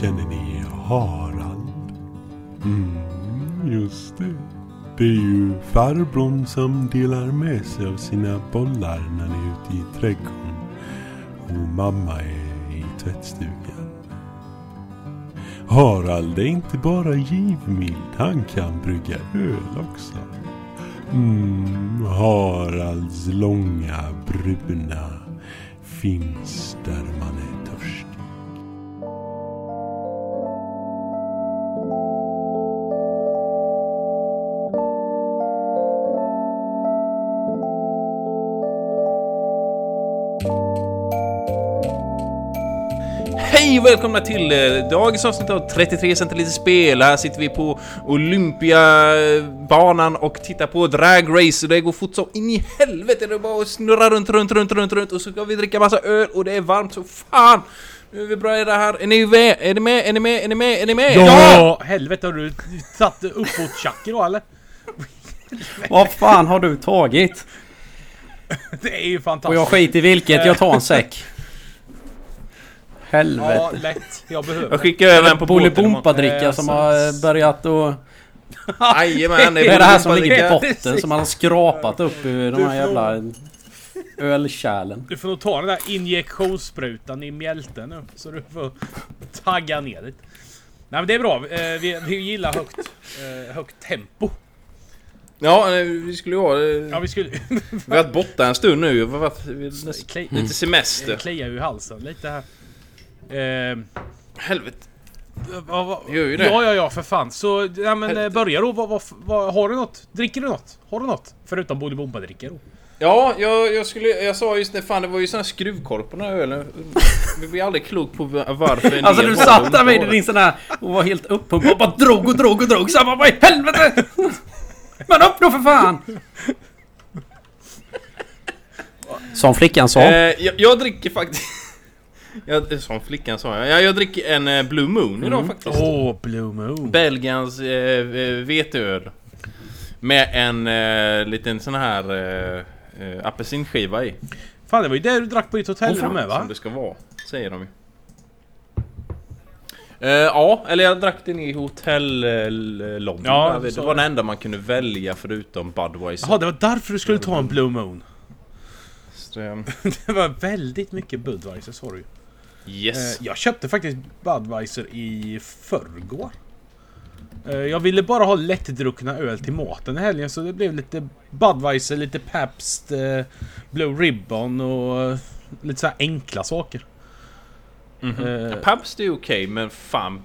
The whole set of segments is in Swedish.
Känner ni Harald? Mm, just det. Det är ju farbrorn som delar med sig av sina bollar när ni är ute i trädgården. Och mamma är i tvättstugan. Harald är inte bara givmild, han kan brygga öl också. Mm, Haralds långa bruna finns där man är och välkomna till eh, dagens avsnitt av 33 centiliter spel. Här sitter vi på Olympiabanan och tittar på Drag Race och det går fort så in i helvete. Det är bara att snurra runt, runt, runt, runt, runt och så ska vi dricka massa öl och det är varmt så fan. Nu är vi bra i det här. Är ni med? Är ni med? Är ni med? Är ni med? Är ni med? Ja! Helvete har du satt uppåt tjacker då eller? Vad fan har du tagit? Det är ju Och fantastiskt. jag skiter i vilket, jag tar en säck. Ja, Helvete. lätt. Jag behöver Jag skickar över en på båten. Bolibompa-dricka Eh, som har eh, börjat och... Jajamän, Det är det här som ligger på Bolibompa-dricka. botten som man har skrapat upp ur de här jävla ölkärlen. Du får nog ta den där injektionssprutan i mjälten nu. Så du får tagga ner lite. Nej men det är bra. Eh, Vi, vi gillar högt, eh, högt tempo. Ja, vi skulle ju ha... Ja vi skulle... Vi har varit borta en stund nu. Vi har varit lite semester. Klia ju i halsen lite här. Eh, Helvete. vad- Gör ju det. Ja, ja, ja för fan. Så, ja men eh, Helvete. börja då. Vad, vad, vad, har du något? Dricker du något? Har du något? Förutom Bolibompa-dricka då? Ja, jag, jag skulle... Jag sa just det, fan det var ju sån här skruvkorv på den här ölen. Vi blir aldrig klok på va- varför en Alltså du satt där och med din sån här och var helt uppumpad och bara drog och drog och drog. Så jag bara vad i helvete! Men upp då för fan! Som flickan sa. Eh, jag, jag dricker faktiskt... Jag, som flickan sa jag. Ja, jag dricker en eh, Blue Moon idag faktiskt. Åh, Blue Moon. Belgians eh, eh, veteöl. Med en eh, liten sån här eh, eh, apelsinskiva i. Fan, det var ju det du drack på ditt hotellrum med Som va? det ska vara, säger de ju. Eh, ja, eller jag drack den i hotell London. Ja, det var den enda man kunde välja förutom Budweiser. Jaha, det var därför du skulle ta en Blue Moon. Det var väldigt mycket Budweiser sa du. Yes. Eh, Jag köpte faktiskt Budweiser i förrgår. Eh, Jag ville bara ha lättdruckna öl till maten i helgen så det blev lite Budweiser, lite Pabst, eh, Blue Ribbon och lite så här enkla saker. Mhm. eh, Pabst är okej, men fan.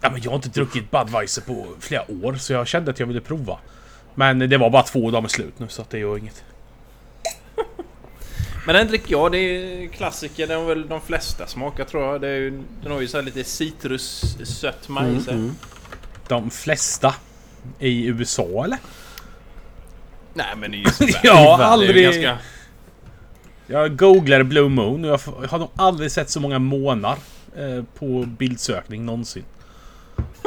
Ja, men jag har inte druckit Budweiser på flera år så jag kände att jag ville prova. Men det var bara två dagar med slut nu så att det gör inget. Men den dricker jag, det är klassiker. Den har väl de flesta smakat tror jag. Det är ju, den har ju så här lite citrussött majs. Mm, mm. De flesta i USA eller? Nej men det är ju sådär. Jag har aldrig- ganska... Jag googlade Blue Moon och jag har nog aldrig sett så många månar eh, på bildsökning någonsin.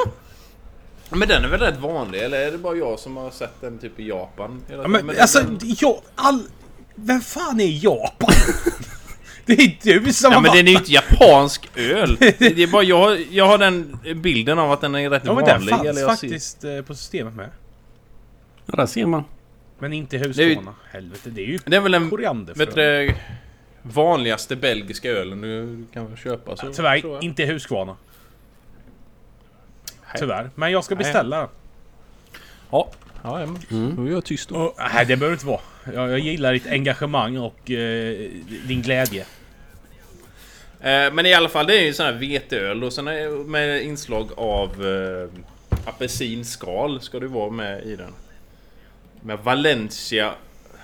Men den är väl rätt vanlig? Eller är det bara jag som har sett den typ i Japan? Ja, men, tiden? alltså, den- jag... All... Vem fan är Japan? det är du som Ja har men den är ju inte japansk öl! Det är bara jag, jag har den bilden av att den är rätt Ja men den vanlig. fanns eller jag ser- faktiskt eh, på systemet med. Ja, där ser man. Men inte Det är ju- Husqvarna. Helvete, det är ju Det är väl den vet du, vanligaste belgiska ölen du kan köpa. Så, tror Tyvärr, jag. inte Husqvarna. Nej. Tyvärr. Men jag ska beställa den. Ja, ja men Mm. då är jag tyst då. Och, nej, det behöver inte vara. Jag, jag gillar ditt engagemang och eh, din glädje. Eh, men i alla fall, det är ju sån här veteöl och sen med inslag av eh, apelsinskal ska det vara med i den. Med Valencia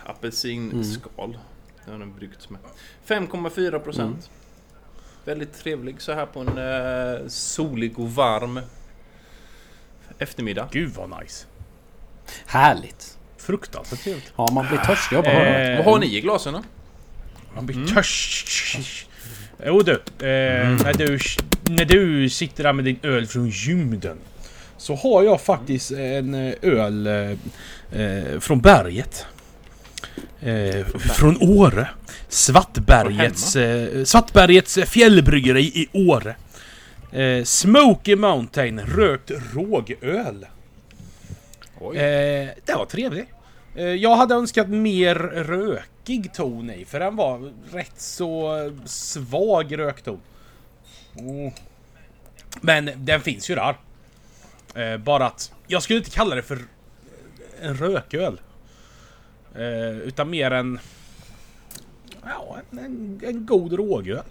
apelsinskal. Det har den bryggts med. 5,4 procent. Väldigt trevlig så här på en eh, solig och varm eftermiddag. Gud vad nice. Härligt. Fruktansvärt trevligt. Ja, man blir törstig av höra. Eh, Vad har ni i glasen då? Man blir Mm. törstig. Jo du, eh, när du, när du sitter där med din öl från gymden. Så har jag faktiskt en eh, öl eh, eh, från berget. Eh, från Åre. Svartbergets, eh, Svartbergets fjällbryggeri i Åre. Eh, Smoky Mountain rökt rågöl. Oj. Eh, det var trevligt. Eh, jag hade önskat mer rökig ton i, för den var rätt så svag rökton. Mm. Men den finns ju där. Eh, bara att jag skulle inte kalla det för en rököl. Eh, utan mer en... Ja, en, en, god rågöl.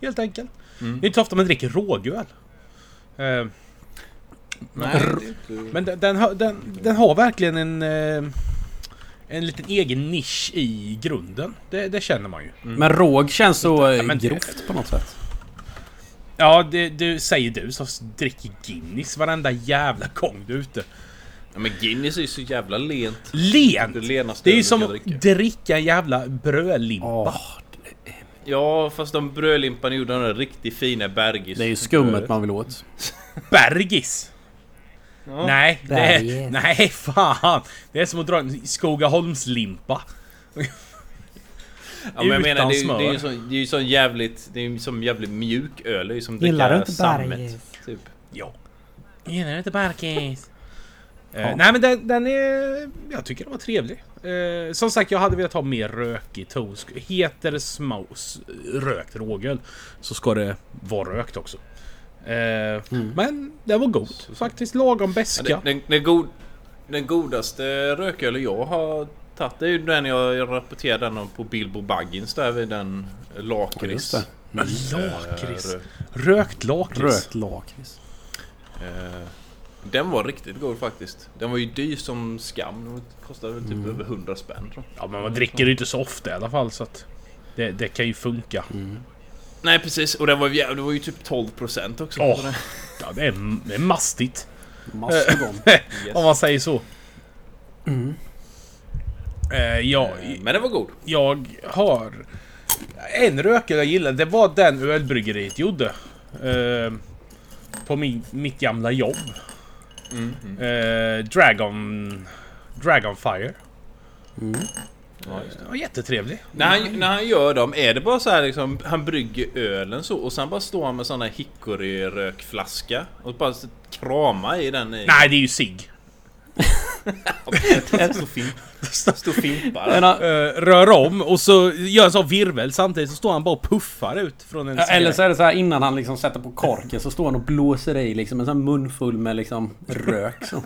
Helt enkelt. Mm. Det är inte så ofta man dricker rågöl. Eh, Nej, men den, den, den, den har verkligen en... En liten egen nisch i grunden. Det, det känner man ju. Men råg känns så Ja, men- grovt på något sätt. Ja, det, det säger du som dricker Guinness varenda jävla gång du är ute. Ja, men Guinness är ju så jävla lent. Lent! Det lenaste Det är ju som att dricka. dricka en jävla brödlimpa. Åh, Ja, fast de brödlimpan gjorde den där riktigt fina Bergis. det är ju skummet man vill åt. Bergis! Ja. Nej, det är, nej fan! Det är som att dra en Skogaholmslimpa. Ja, men jag menar, Utan det, är det är ju sån, det är ju sån jävligt... Det är ju som jävligt mjuk öl. Det är ju som Gillar du inte sammet. Typ. Ja. Gillar inte Bergis? Eh, Ja. nej men den, den är... Jag tycker den var trevlig. Eh, som sagt, jag hade velat ha mer rökig ton. Sk- Heter det smaus, rökt rågöl så ska det vara rökt också. Eh, Men den var god. Faktiskt lagom Ja, beska. den, den, den, god, den godaste rökölen jag har tagit det är ju den jag rapporterade den om på Bilbo Baggins där vid den lakrits. Just det. Lakrits. Eh, Rökt lakrits. Rökt lakrits. eh, den var riktigt god faktiskt. Den var ju dyr som skam. Den kostade väl typ Mm. över 100 spänn tror jag. Ja men man dricker ju inte så ofta i alla fall så att... Det, det kan ju funka. Nej precis, och den var, ju- det var ju typ 12% också. Det- Ja, det är, det är mastigt. Mastodon. Om man säger så. Eh, ja, Eh, Men den var god. jag har... En rökel jag gillade, det var den ölbryggeriet gjorde. Eh, på min, mitt gamla jobb. Mm, Eh, Dragon... Dragonfire. Ja, jättetrevlig. När han, när han gör dem, är det bara så här liksom, han brygger ölen så och sen bara står han med sån här hickory-rökflaska och bara så krama i den i... Nej, det är ju sig. Stå fimp. Stå fimpar. Eh, rör om och så gör en sån virvel samtidigt så står han bara och puffar ut från en Ja, Eller så är det så här innan han liksom sätter på korken så står han och blåser i liksom en sån här mun full med liksom rök så.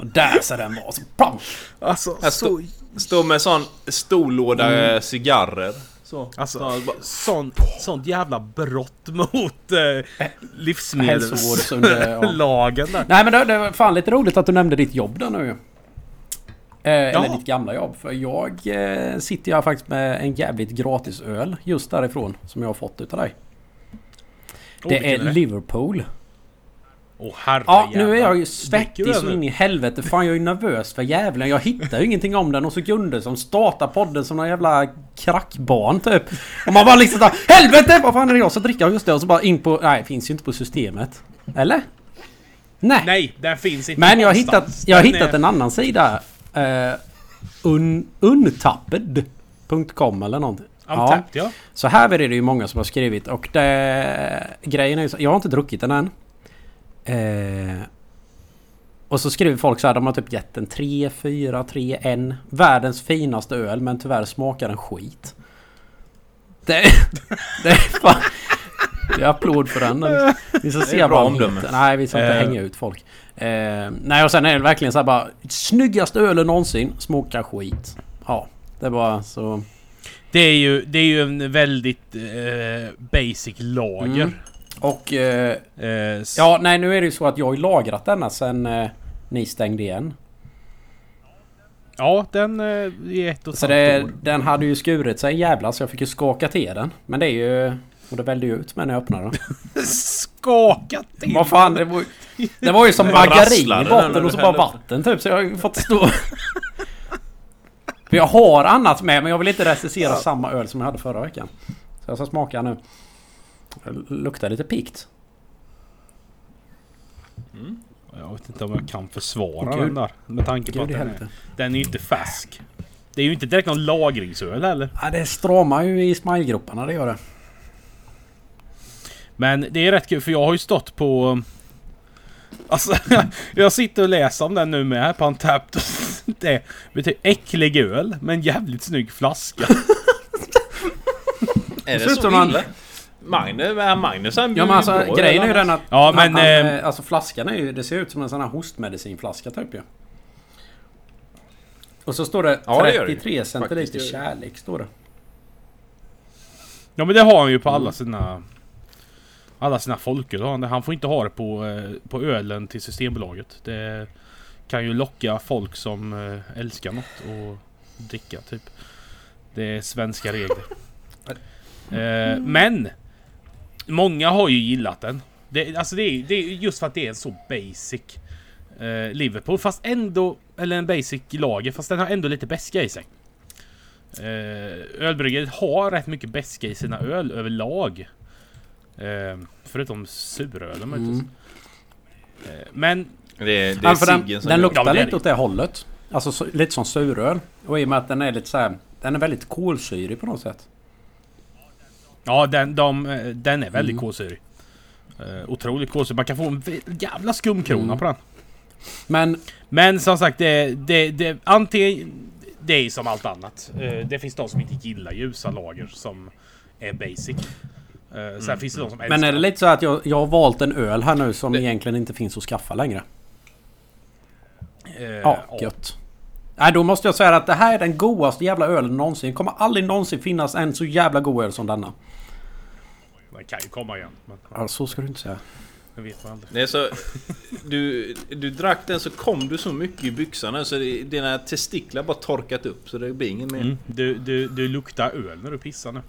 Och där så den var så pam! Alltså, Här så... Står med sån stor låda Mm. cigarrer. Så. Alltså, Så bara- sånt, sånt jävla brott mot eh, ja. livsmedelslagen där. Nej men det, det var fan lite roligt att du nämnde ditt jobb där nu. Eh, eller Ja. ditt gamla jobb. För jag eh, sitter jag faktiskt med en jävligt gratis öl just därifrån. Som jag har fått utav dig. Det är vilken Liverpool. Åh herre Ja, nu är jävlar. jag ju svettig så in i helvete. Fan jag är ju nervös för jävlen. Jag hittar ju ingenting om den och så Gunde som startar podden som någon jävla krackbarn typ. Och man bara liksom såhär Helvete! Vad fan är det jag som dricker? Just det. Och så bara in på... Nej, finns ju inte på systemet. Eller? Nej. Nej, den finns inte Men jag har hittat, jag har hittat en annan sida. Uh, un, untapped.com eller någonting. Untapped, ja. Så här är det ju många som har skrivit och det, grejen är ju så, Jag har inte druckit den än. Eh, och så skriver folk så här, de har typ gett en 3, 4, 3, 1. Världens finaste öl men tyvärr smakar den skit. Det, det är fan... Det är applåd för den. Vi ska se bra omdöme. Nej, vi ska inte Eh. hänga ut folk. Eh, nej, och sen är det verkligen så här bara... Snyggaste ölen någonsin, smakar skit. Ja, det är bara så... Det är ju, det är ju en väldigt eh, basic lager. Mm. Och... Eh, Eh, Ja, nej nu är det ju så att jag har lagrat denna sen eh, ni stängde igen. ja, den eh, är ett och ett Så det, år. den hade ju skurit sig jävla så jag fick ju skaka till den. Men det är ju... Och det vällde ju ut med när jag öppnade den. Skakat till! Vad fan, det var, det var ju som margarin i botten och så bara vatten typ. Så jag har ju fått stå... För jag har annat med men jag vill inte recensera samma öl som jag hade förra veckan. Så jag ska smaka nu. Det luktar lite pikt. Jag vet inte om jag kan försvara Gud. den där. Med tanke på Gud att den är, den är ju inte färsk. Det är ju inte direkt någon lagringsöl heller. Ja, det stramar ju i smilegroparna, det gör det. Men det är rätt kul för jag har ju stått på... Alltså, jag sitter och läser om den nu med här på Untapped. Det betyder äcklig öl med en jävligt snygg flaska. Är det så illa? Magnus, är Magnus han Ja men alltså bra grejen är ju den att... Ja, men, han, eh, eh, alltså flaskan är ju... Det ser ut som en sån här hostmedicinflaska typ ju. Och så står det Ja, det. 33 centiliter kärlek står det. Ja men det har han ju på Mm. alla sina... Alla sina folköl han. Han får inte ha det på, eh, på ölen till Systembolaget. Det kan ju locka folk som eh, älskar något och dricka typ. Det är svenska regler. Men! Många har ju gillat den. Det, alltså det är, det är just för att det är en så basic eh, Liverpool. Fast ändå... Eller en basic lager. Fast den har ändå lite beska i sig. Eh, ölbryggeriet har rätt mycket beska i sina öl överlag. Eh, förutom surölen möjligtvis. Mm. Eh, men Det är, det är Ja, för den, den gör- luktar lite åt det hållet. Alltså så, lite som suröl. Och i och med att den är lite så här, Den är väldigt kolsyrig på något sätt. Ja, den, de, den är väldigt Mm. kolsyrig. Eh, otroligt kolsyrig. Man kan få en jävla skumkrona Mm. på den. Men Men som sagt, det, det, det, antingen, det är som allt annat. Eh, det finns de som inte gillar ljusa lager som är basic. Eh, sen finns det de som älskar Men är det lite så att jag, jag har valt en öl här nu som egentligen inte finns att skaffa längre? Eh, Ja, gött. Nej, då måste jag säga att det här är den godaste jävla ölen någonsin. Det kommer aldrig någonsin finnas en så jävla god öl som denna. Den kan ju komma igen. Men Ja, så ska du inte säga. det vet man aldrig. Är så... Du, du drack den så kom du så mycket i byxorna så det, dina testiklar bara torkat upp så det blir ingen mer. Mm. Du, du, du luktar öl när du pissar nu.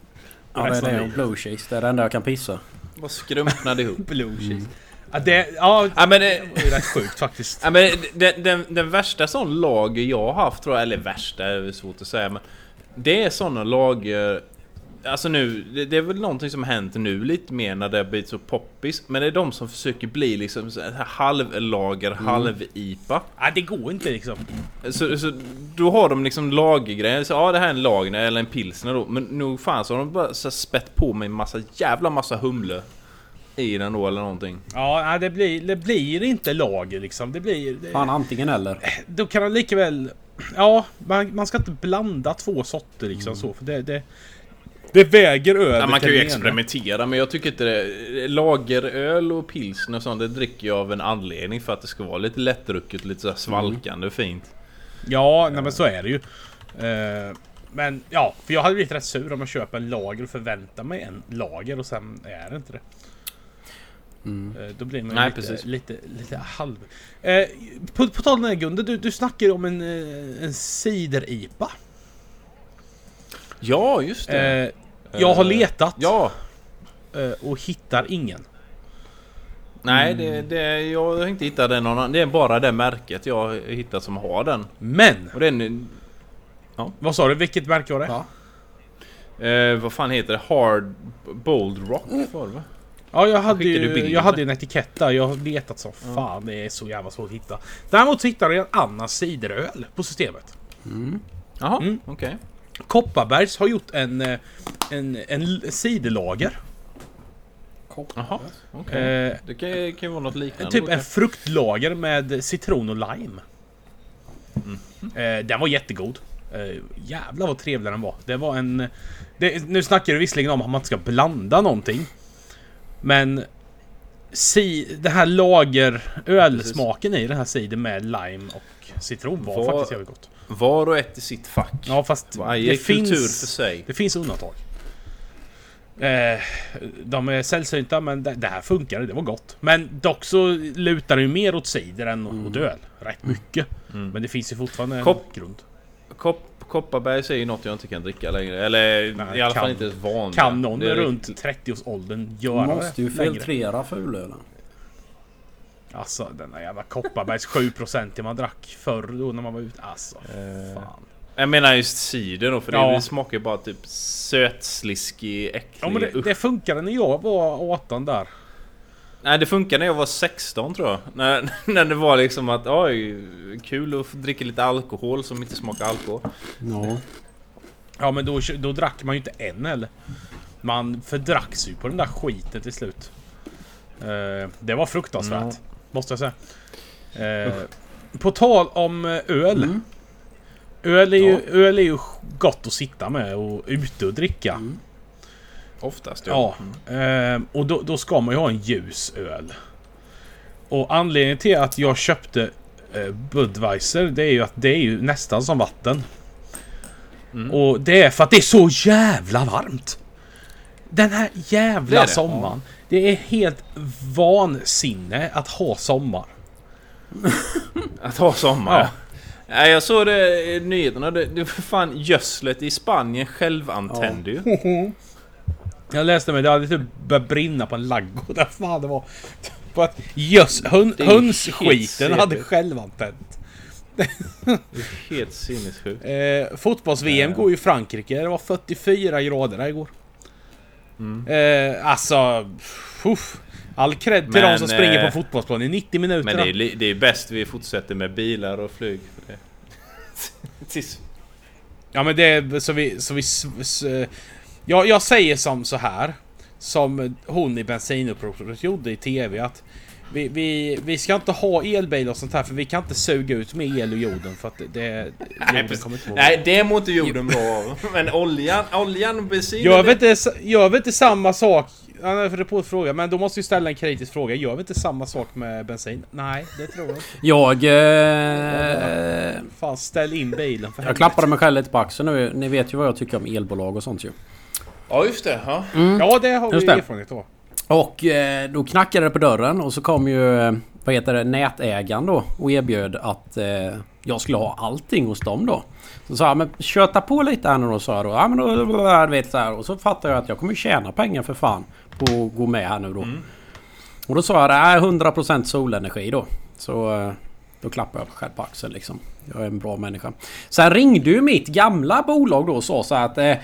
Ja, det är det och blue cheese. Det är det enda jag kan pissa. Bara skrumpnade ihop. Blue cheese. Ja, det, ja, Ja men, eh, det var ju rätt sjukt faktiskt. ja, men den, den, den värsta sån lager jag har haft tror jag, eller värsta är svårt att säga men Det är såna lager Alltså nu, det, det är väl någonting som hänt nu lite mer när det har blivit så poppis Men det är de som försöker bli liksom halvlager, halv-IPA Ja, det går inte liksom. Så, så då har de liksom lagergrejer, så ja det här är en lager eller en pilsner då Men nog fan så har de bara så spett på med en massa jävla massa humle I den då eller någonting Ja, det blir, det blir inte lager liksom. Det blir... Det, Fan antingen eller. då kan de lika väl... Ja, man, man ska inte blanda två sorter liksom så. För det, det, det väger över Ja, man kan ju experimentera men jag tycker inte det... Lageröl och pilsner och sånt det dricker jag av en anledning för att det ska vara lite lättdrucket, lite så svalkande och fint. Ja, nej, men så är det ju. Eh, men ja, för jag hade blivit rätt sur om jag köper en lager och förväntar mig en lager och sen är det inte det. Mm. Eh, då blir man Nej, lite, precis. lite, lite halv... Eh, på, på tal om det Gunde, du, du snackar om en, eh, en cider-IPA. Ja, just det. Eh, jag har Eh, letat Ja! eh, och hittar ingen. Nej, det, det, jag har inte hittat den någon annan. Det är bara det märket jag har hittat som har den. Men! Och den... Vad sa du? Vilket märke var det? Ja. Eh, vad fan heter det? Hard... Bold Rock var det va? Ja, jag hade ju jag hade ju en etikett där. Jag har letat som fan. Det är så jävla svårt att hitta. Däremot så hittade jag en annan cideröl på systemet. Mm. Jaha, Mm. okej. Kopparbergs har gjort en, eh, en, en ciderlager. Jaha, okej. Eh, Det kan, ju- kan ju vara något liknande. typ en fruktlager med citron och lime. Mm. Eh, den var jättegod. Eh, jävlar vad trevlig den var. Det var en... Det, nu snackar du visserligen om att man inte ska blanda någonting. Men... Si, det här lager... Ölsmaken i den här cider med lime och citron var Vad- faktiskt jävligt gott. Var och ett i sitt fack. Ja fast Varje det finns... för sig. Det finns undantag. Eh, de är sällsynta men det, det här funkar, det var gott. Men dock så lutar det ju mer åt cider än åt öl. Rätt mycket. Mm. Men det finns ju fortfarande en Kopp- grund. Kopp, Kopparbergs är ju något jag inte kan dricka längre. Eller Nej, i alla kan- fall inte ens vanliga. Kan någon Det är runt riktigt- 30-årsåldern göra Man måste ju det filtrera fulölen. Alltså den där jävla Kopparbergs 7% man drack förr då när man var ute. Alltså Eh, fan. Jag menar just cider då, för Ja. det, det smakar ju bara typ sötsliskig, äcklig Ja men det, det funkade när jag var 18 där. Nej det funkar när jag var 16 tror jag. När, när det var liksom att oj, kul att få dricka lite alkohol som inte smakar alkohol. Ja. Ja men då, då drack man ju inte en heller. Man fördracks ju på den där skiten till slut. Eh, det var fruktansvärt. Måste jag säga. Eh, på tal om eh, öl. Mm. Öl, är ju, Ja. öl är ju gott att sitta med och ute och dricka. Mm. Oftast Ja, Mm. eh, och då, då ska man ju ha en ljus öl. Och anledningen till att jag köpte eh, Budweiser, det är ju att det är ju nästan som vatten. Mm. Och det är för att det är så jävla varmt. Den här jävla Det det, sommaren. Det är helt vansinne att ha sommar. Att ha sommar. Ja. Nej, jag såg det i nyheterna. Det, det fan gödslet i Spanien självantände ju. Jag läste mig, det hade typ börjat brinna på en ladugård. Där fan det var. På att hön, hönsskiten hade CP. självantänt. Helt sinnessjukt. Eh, Fotbolls-VM går ju i Frankrike. Det var 44 grader där igår. Eh, alltså... Uff. All cred till Men, de som springer eh, på fotbollsplan i 90 minuter. Men det är, det är bäst vi fortsätter med bilar och flyg. För det. Ja men det är så vi... Så vi s, s, eh, ja, jag säger som så här. Som hon i bensinupproret gjorde i TV att vi, vi, vi ska inte ha elbilar och sånt här för vi kan inte suga ut mer el ur jorden för att det... det Nej, kommer inte det mår inte jorden bra av. Men oljan, oljan och bensin... Gör vi inte, gör vi inte samma sak? Ja, för det på att fråga, men då måste vi ställa en kritisk fråga. Gör vi inte samma sak med bensin? Nej, det tror jag inte. Jag... Eh, Fan, ställ in bilen för jag klappade mig själv lite på axeln nu. Ni vet ju vad jag tycker om elbolag och sånt ju. Ja, just det. Ja. Ja, det har Just vi det. erfarenhet av. Och eh, då knackade det på dörren och så kom ju... eh, Vad heter det? Nätägaren då och erbjöd att eh, jag skulle ha allting hos dem då. Så sa jag men köta på lite här nu då sa jag då. Ja men då... Du vet så här. Och så fattade jag att jag kommer tjäna pengar för fan på att gå med här nu då. Och då sa jag det är 100% solenergi då. Så eh, då klappade jag mig själv på axeln liksom. Jag är en bra människa. Sen ringde ju mitt gamla bolag då och sa så här att... Eh,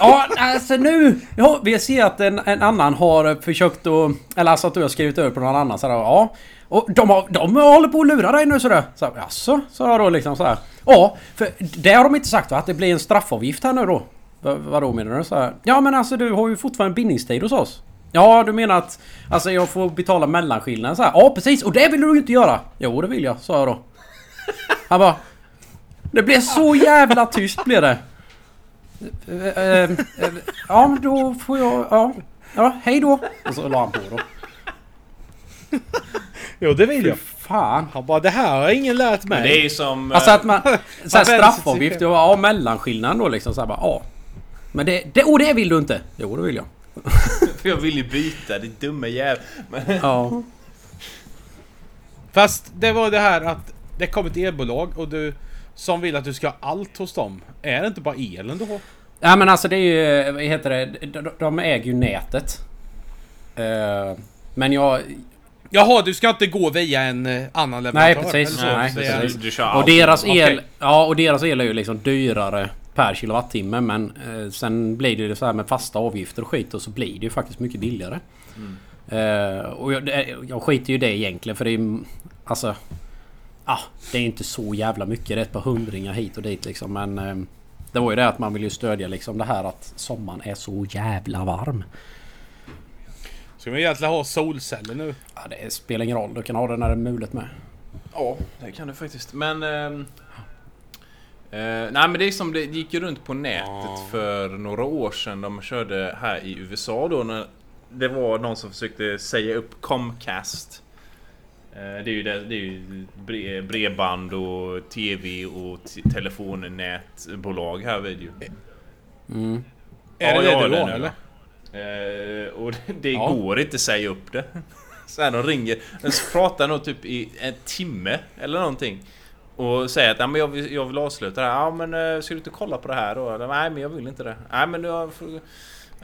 ja alltså nu... Ja, vi ser att en, en annan har försökt att... Eller alltså att du har skrivit över på någon annan. Så här, ja. Och de, har, de håller på att lura dig nu sådär. Så, Jaså? Sa jag då liksom så här. Ja, för det har de inte sagt va? Att det blir en straffavgift här nu då. V vadå menar du? Så här, ja men alltså du har ju fortfarande bindningstid hos oss. Ja, du menar att alltså, jag får betala mellanskillnaden så här. Ja, precis. Och det vill du ju inte göra. Jo, det vill jag, sa jag då. Han bara... Det blev så jävla tyst blev det. Eh, eh, eh, Ja, men då får jag... Ja, ja hej då. Och så la han på då. Jo, det vill jag. Fan. Han bara, det här har ingen lärt mig. Men det är ju som... Alltså att man... Så här vänder sig till straffavgift. Ja, mellanskillnaden då liksom. Så här bara, ja. Men det... det och det vill du inte. Jo, det vill jag. För jag vill ju byta, ditt dumma jävel. Men, Ja. Fast det var det här att det kom ett elbolag och du... Som vill att du ska ha allt hos dem. Är det inte bara elen du har? Ja men alltså det är ju... Vad heter det? De, de äger ju nätet. Eh, men jag... Jaha, du ska inte gå via en eh, annan leverantör? Nej precis. så? Nej, är- precis. du kör Och deras el... Okej. Ja och deras el är ju liksom dyrare per kilowattimme men eh, sen blir det ju så här med fasta avgifter och skit och så blir det ju faktiskt mycket billigare. Eh, och jag, jag skiter ju i det egentligen för det är ju... Alltså... Ah, det är inte så jävla mycket. Det är ett par hundringar hit och dit liksom men... Eh, det var ju det att man vill ju stödja liksom det här att sommaren är så jävla varm. Ska vi egentligen ha solceller nu? Ja, det spelar ingen roll. Du kan ha det när det är mulet med. Ja, det kan du faktiskt. Men... ehm, eh, nej men det är som det gick ju runt på nätet för några år sedan. De körde här i USA då när det var någon som försökte säga upp Comcast. Eh, det är ju, det, det är ju bre- bredband och TV och t- telefonnätbolag här vid ju. Mm. Är Ja, det det du har eller? Eh, och det, det Ja. går inte att säga upp det. Så här, de ringer, de pratar nog typ i en timme eller någonting. Och säger att ja, men jag, vill, jag vill avsluta det här. Ja men eh, ska du inte kolla på det här då? Eller, Nej men jag vill inte det. Nej men jag får,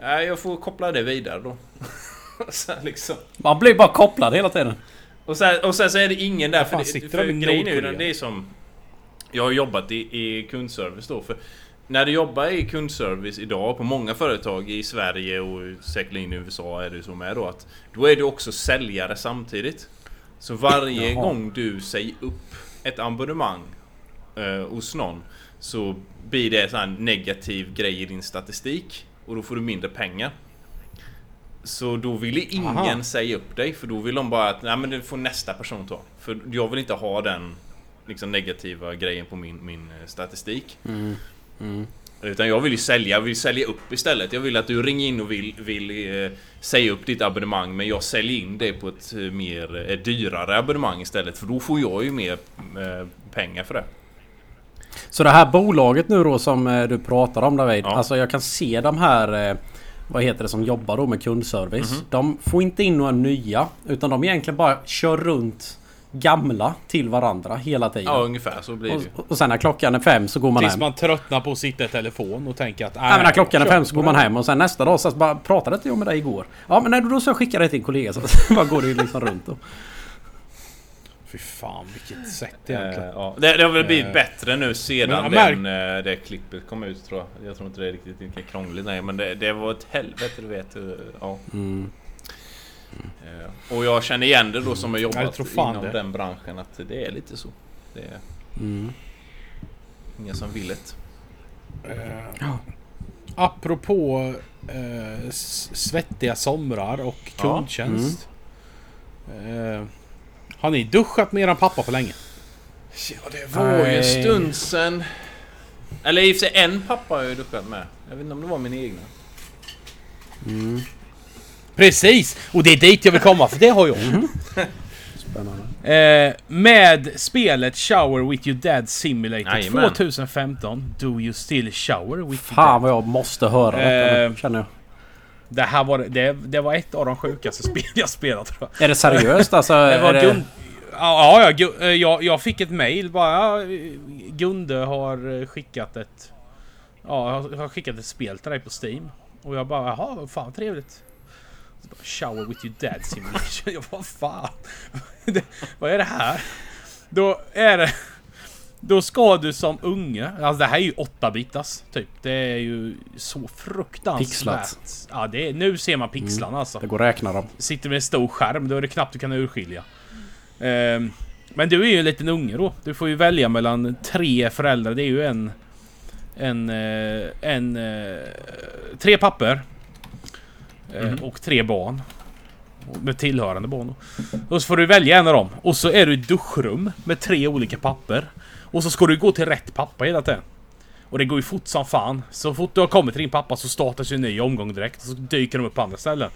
nej, jag får koppla det vidare då. så här, liksom. Man blir bara kopplad hela tiden. Och sen, och sen så är det ingen där. För, det, för grejen är ju den, det är som... Jag har jobbat i, i kundservice då. För när du jobbar i kundservice idag på många företag i Sverige och säkerligen i USA är det så med då att Då är du också säljare samtidigt. Så varje Jaha. gång du säger upp ett abonnemang eh, hos någon så blir det en negativ grej i din statistik och då får du mindre pengar. Så då ville ingen Aha. säga upp dig för då vill de bara att nej men det får nästa person ta. För jag vill inte ha den liksom negativa grejen på min, min eh, statistik. Mm. Mm. Utan jag vill ju sälja, jag vill sälja upp istället. Jag vill att du ringer in och vill, vill eh, säga upp ditt abonnemang men jag säljer in det på ett eh, mer eh, dyrare abonnemang istället för då får jag ju mer eh, pengar för det. Så det här bolaget nu då som eh, du pratar om David. Ja. Alltså jag kan se de här... Vad heter det som jobbar då med kundservice. Mhm. De får inte in några nya. Utan de egentligen bara kör runt gamla till varandra hela tiden. Ja ungefär så blir det ju. och, och sen när klockan är fem så går man Tills hem. man tröttnar på att sitta i telefon och tänka att... Nej, men när klockan är fem så går man hem och sen nästa dag så bara pratade inte jag med dig igår? Ja men när du då så skickar det till en kollega så bara går det ju liksom runt då. Fy fan vilket sätt Eh, egentligen. ja. det, det har väl blivit Eh, bättre nu sedan den, eh, det klippet kom ut tror jag. Jag tror inte det är riktigt lika krångligt nej men det, det var ett helvete du vet. eh, Ja. Mm. Eh, Och jag känner igen det då som har jag jobbat inom det. den branschen att det är lite så. Det är Mm. ingen som vill det. Eh, apropå eh, svettiga somrar och Ja. kundtjänst. Eh, har ni duschat med eran pappa på länge? Ja det var ju en stund sen. Eller i och för sig en pappa har jag ju duschat med. Jag vet inte om det var min egna. Mm. Precis! Och det är dit jag vill komma, för det har jag. Spännande. Eh, med spelet Shower with your dad simulator Jajamän. 2015. Do you still shower with your Fan dad? vad jag måste höra detta Eh, känner jag. Det här var, det, det var ett av de sjukaste spel jag spelat tror jag. Är det seriöst alltså? Det är var det... Ja, ja eh, jag, jag fick ett mail bara. Gunde har eh, skickat ett... Ja, har- skickat ett spel till dig på Steam. Och jag bara, jaha, fan trevligt. Bara, Shower with your dad simulation. Jag bara, fan? Vad är det här? Då är det... Då ska du som unge, alltså det här är ju 8 bitas typ. Det är ju så fruktansvärt. Pixlat. Ja, det är, nu ser man pixlarna alltså. Det går att räkna dem. Sitter med en stor skärm, då är det knappt du kan urskilja. Ehm, men du är ju en liten unge då. Du får ju välja mellan tre föräldrar. Det är ju en... En... eh, en eh, tre papper. Mhm. Och tre barn. Med tillhörande barn då. Och så får du välja en av dem. Och så är du i duschrum med tre olika papper. Och så ska du gå till rätt pappa hela tiden. Och det går ju fort som fan. Så fort du har kommit till din pappa så startas ju en ny omgång direkt. Och så dyker de upp på andra ställen.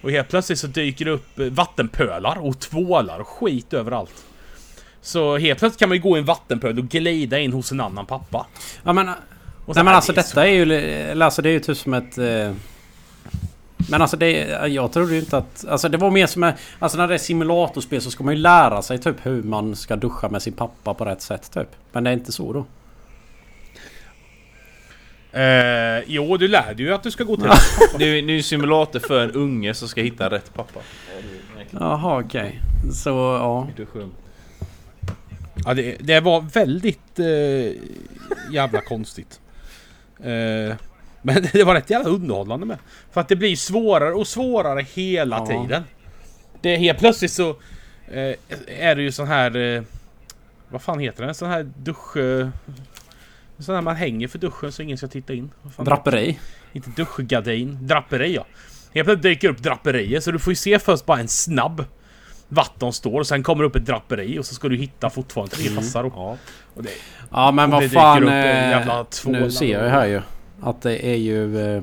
Och helt plötsligt så dyker det upp eh, vattenpölar och tvålar och skit överallt. Så helt plötsligt kan man ju gå i en vattenpöl och glida in hos en annan pappa. Ja men... Och så Nej men alltså det detta är ju... Alltså det är ju typ som ett... eh, Men alltså det... Jag trodde ju inte att... Alltså det var mer som... en- Alltså när det är simulatorspel så ska man ju lära sig typ hur man ska duscha med sin pappa på rätt sätt typ. Men det är inte så då. Eh, jo, du lärde ju att du ska gå till... Det är ju det är ju en simulator för en unge som ska hitta rätt pappa. Jaha okej. Så ja. Ja, det, det var väldigt eh, jävla konstigt. Eh, men det var rätt jävla underhållande med. För att det blir svårare och svårare hela Ja. tiden. Det är helt plötsligt så eh, är det ju sån här... Eh, vad fan heter det? Sån här dusch... Eh, sån här man hänger för duschen så ingen ska titta in. Draperi. inte duschgardin. Draperi ja. Helt plötsligt dyker upp draperier så du får ju se först bara en snabb vart de står och sen kommer upp ett draperi och så ska du hitta fortfarande tre passar. Och, Ja. det, Ja men vad det fan... upp en eh, nu ser jag ju här ju. Att det är ju... Eh,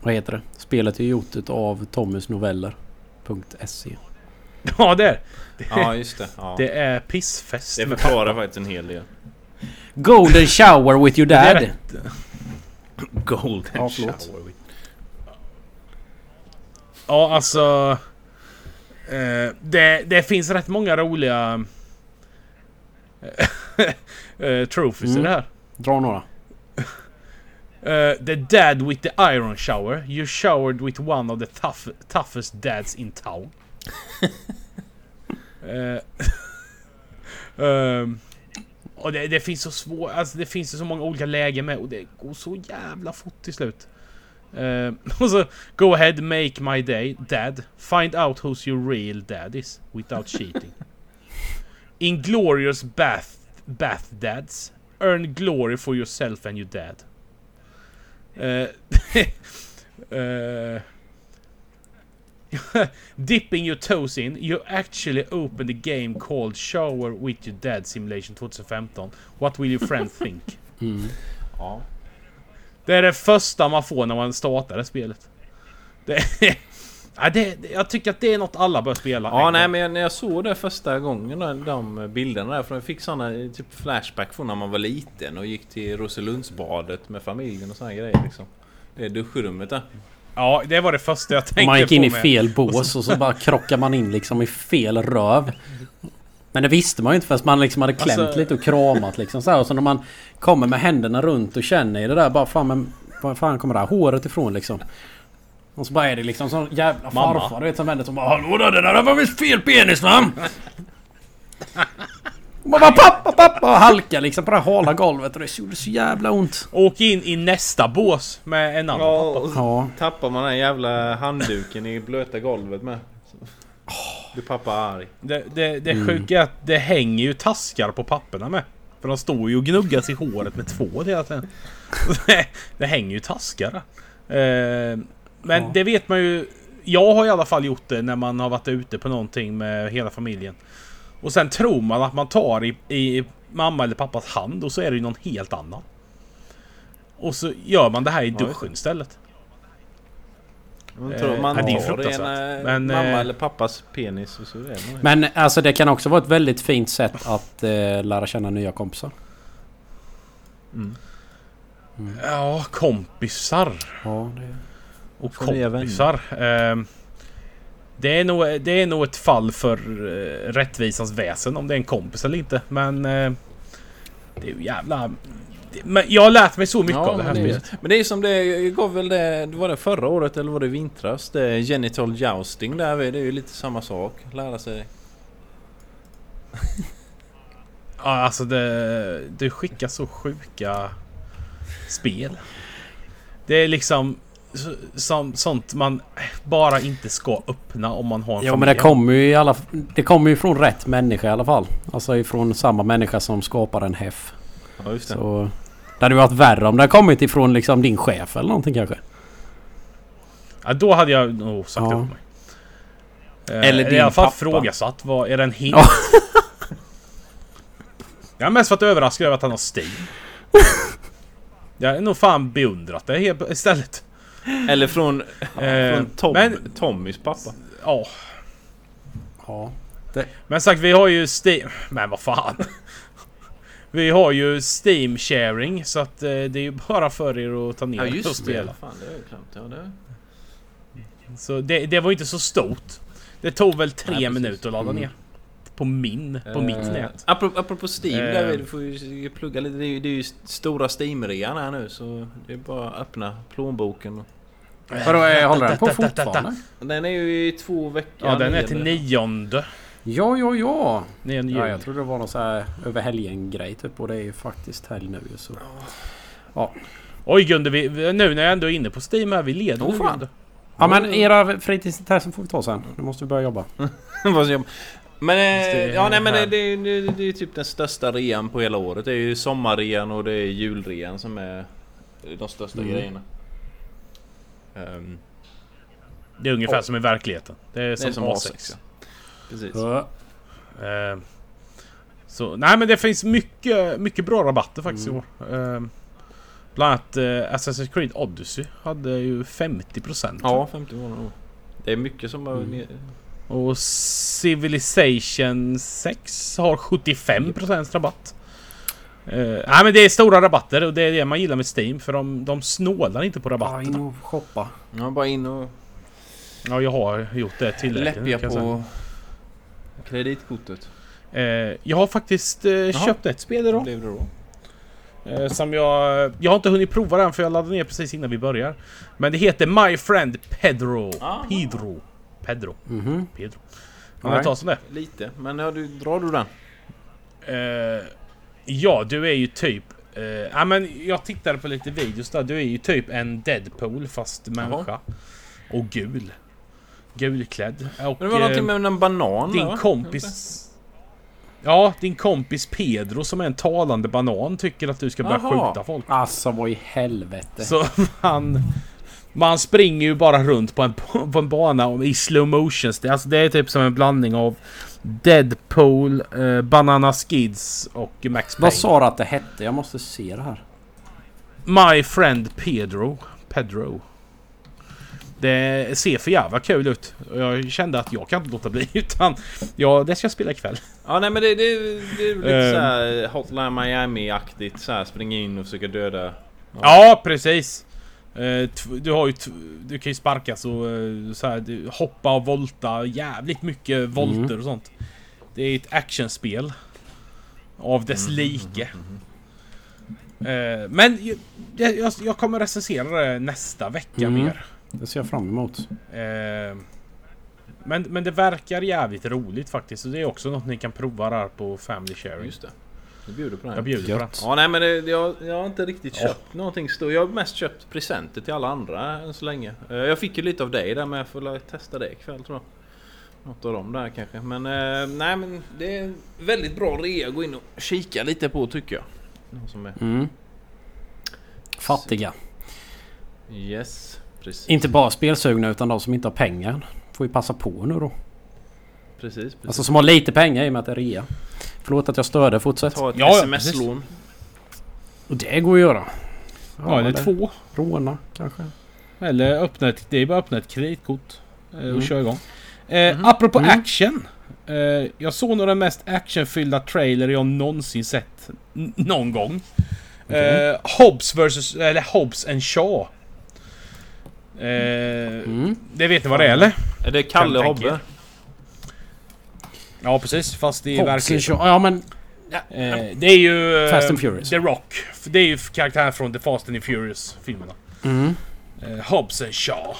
vad heter det? Spelet är gjort utav Tommys noveller.se. ja det är ja, just det. Ja. det. är pissfest. Det förklarar faktiskt en hel del. Golden shower with your Det dad. Golden Ja, shower. Ja alltså... Eh, det, det finns rätt många roliga... eh, trophies i Mm. det här. Dra några. Uh, the dad with the iron shower. You showered with one of the tough, toughest dads in town. uh, um, och det, det finns så svårt, alltså det finns så många olika lägen med och det går så jävla fort till slut. Uh, och så, go ahead, make my day, dad. Find out who's your real dad is, without cheating. Inglorious bath, bath dads. Earn glory for yourself and your dad. Eh, Dipping your toes in, you actually open the game called Shower with your dad Simulation 2015. What will your friend think? Mm. Ja. Det är det första man får när man startar det spelet. Det, ja, det, jag tycker att det är något alla bör spela. Ja, nej men när jag såg det första gången, de, de bilderna där, för jag fick såna typ flashback från när man var liten och gick till Roselundsbadet med familjen och såna grejer liksom. Det är duschrummet där. ja, det var det första jag tänkte Man gick in på i med. fel bås och så bara krockar man in liksom i fel röv. Men det visste man ju inte förrän man liksom hade klämt Alltså- lite och kramat liksom så här. Och så när man kommer med händerna runt och känner i det där bara fan men var fan kommer det här håret ifrån liksom? Och så bara är det liksom sån jävla Mamma. farfar du vet som vänder som bara Hallå där, det där var visst fel penis va? Och man bara pappa pappa och halkar liksom på det här hala golvet och det gjorde så jävla ont. Åk in i nästa bås med en annan Ja, pappa. Ja. tappar man den jävla handduken i blöta golvet med. Blir pappa arg. Det, det, det Mm. sjuka är att det hänger ju taskar på papperna med. För de står ju och gnuggas i håret med två hela tiden. det, det hänger ju taskar. Eh, Men Ja. det vet man ju. Jag har i alla fall gjort det när man har varit ute på någonting med hela familjen. Och sen tror man att man tar i, i mamma eller pappas hand och så är det ju någon helt annan. Och så gör man det här i det. duschen istället. Man Eh, tror man ja, det är ju tar en fruktansvärt. eh, Men, mamma eh, eller pappas penis och så är det Men alltså det kan också vara ett väldigt fint sätt att eh, lära känna nya kompisar. Mm. Ja, kompisar. Ja, det... Och nya kompisar. Ehm, det, är nog, det är nog ett fall för uh, rättvisans väsen om det är en kompis eller inte. Men eh, det är ju jävla... det- Men jag har lärt mig så mycket av det här men, det, spelet. men det är som det gav väl det, var det förra året eller var det vintras? Det genital jousting där, det är ju lite samma sak. Lära sig. Ja, alltså det, det skickar så sjuka spel. Det är liksom som, sånt man bara inte ska öppna om man har en Ja men familj. det kommer ju i alla Det kommer ju från rätt människa i alla fall. Alltså ifrån samma människa som skapar en HEF. Ja just det. Så... Det hade varit värre om det hade kommit ifrån liksom din chef eller någonting kanske. Ja, då hade jag nog sagt Ja. upp mig. Eh, Eller i din alla fall pappa. frågasatt. Vad, är det en hint? Ja. jag har mest varit överraskad över att han har Steam. Jag är nog fan beundrat det helt istället. Eller från, Eh, från Tom, men- Tommys pappa. Ja, Ja. men sagt vi har ju Steam... Men vad fan. Vi har ju Steam sharing så att eh, det är ju bara för er att ta ner Ja och just det. spela. Fan, det glömt. Ja, det... Så det, det var inte så stort. Det tog väl tre Nej, minuter att ladda Mm. ner. På min, på mitt Eh, nät. Apropå, apropå Steam Eh. där, du får ju plugga lite. Det är ju, det är ju stora Steam-rean här nu så det är bara att öppna plånboken. och- Vadå, eh, håller den på fortfarande? Den är ju i två veckor. Ja, den är till nionde. Ja, ja, ja. Nionde Ja, jag trodde det var någon så här över helgen grej typ. Och det är ju faktiskt helg nu så. Oj Gunde, vi, nu när jag ändå är inne på Steam här, vi leder nu fan. Ja men era fritidsintressen får vi ta sen. Nu måste vi börja jobba. Men, eh, ja nej men det, här. det, det, det är typ den största rean på hela året. Det är ju sommarrean och det är julrean som är de största Mm. grejerna. Ehm, Det är ungefär Åh. som i verkligheten. Det är det som, är som A6. A6. ja. Precis. Ja. Eh, så, nej men det finns mycket, mycket bra rabatter faktiskt Mm. i år. Eh, bland annat eh, Assassin's Creed Odyssey hade ju 50%. Ja, 50 månader. Det är mycket som bara... Mm. Och Civilization 6 har 75% rabatt. Uh, nej men det är stora rabatter och det är det man gillar med Steam för de, de snålar inte på Ja, rabatterna. in och shoppa. Ja, bara in och Ja, jag har gjort det tillräckligt. säga. på kreditkortet. Eh, jag har faktiskt eh, köpt ett spel idag. Blev det då? Eh, som jag... Jag har inte hunnit prova den för jag laddade ner precis innan vi börjar. Men det heter My Friend Pedro. Aha. Pedro. Pedro. Mhm. Pedro. Kan Nej. ta som det? Lite, men ja, du, drar du den? Ja, du är ju typ... eh, ja, men jag tittade på lite videos där. Du är ju typ en Deadpool fast människa. Och gul. Gulklädd. Och, Men det var någonting eh, med en banan din va? kompis... Ja, din kompis Pedro som är en talande banan tycker att du ska börja Jaha. skjuta folk. Alltså vad i helvete. Så han... Man springer ju bara runt på en, på en bana i slow motions. Det, alltså, det är typ som en blandning av Deadpool, eh, Banana Skids och Max Payne. Vad sa du att det hette? Jag måste se det här. My Friend Pedro. Pedro. Det ser för jävla kul ut. Jag kände att jag kan inte låta bli utan ja, det ska jag spela ikväll. Ja nej men det, det, det är lite Eh. såhär Hotline Miami-aktigt såhär springa in och försöka döda Ja, precis. Eh, Du har ju... Du kan ju sparka så, eh, så här, du hoppa och volta jävligt mycket volter och sånt. Det är ett actionspel. Av dess like. Eh, Men jag, jag, jag kommer recensera det nästa vecka Mm. mer. Det ser jag fram emot. Men, men det verkar jävligt roligt faktiskt. Så det är också något ni kan prova där på Family Sharing. Just det. Du bjuder på här. Jag bjuder på. Gött. Ja nej men det, jag, jag har inte riktigt Ja. köpt någonting stort. Jag har mest köpt presenter till alla andra än så länge. Eh, Jag fick ju lite av dig där men jag får testa det ikväll tror jag. Något av dem där kanske. Men eh, nej men det är väldigt bra rea att gå in och kika lite på tycker jag. Någon som är... Mm. Fattiga. Yes, precis. Inte bara spelsugna utan de som inte har pengar. Får ju passa på nu då. Precis, precis. Alltså som har lite pengar i och med att det är rea. Förlåt att jag störde, fortsätt. Ta ett Ja, ja, sms-lån. Och det går att göra. Ja, eller två. Råna kanske. Eller öppna ett, det är bara att öppna ett kreditkort eh, och Mm. köra igång. Eh, Apropå Mm. action. Eh, jag såg nog den mest actionfyllda trailer jag någonsin sett. Någon gång. Okej. Eh, Hobbs versus, eller Hobbs and Shaw. Eh, Mm. Det vet ni vad det är eller? Är det Kalle Hobbe? Ja precis, fast i verkligheten. Ja men... Eh, det är ju... eh, Fast and Furious. The Rock. Det är ju karaktären från The Fast and the Furious filmerna. Mm. Eh, Hobbs and Shaw.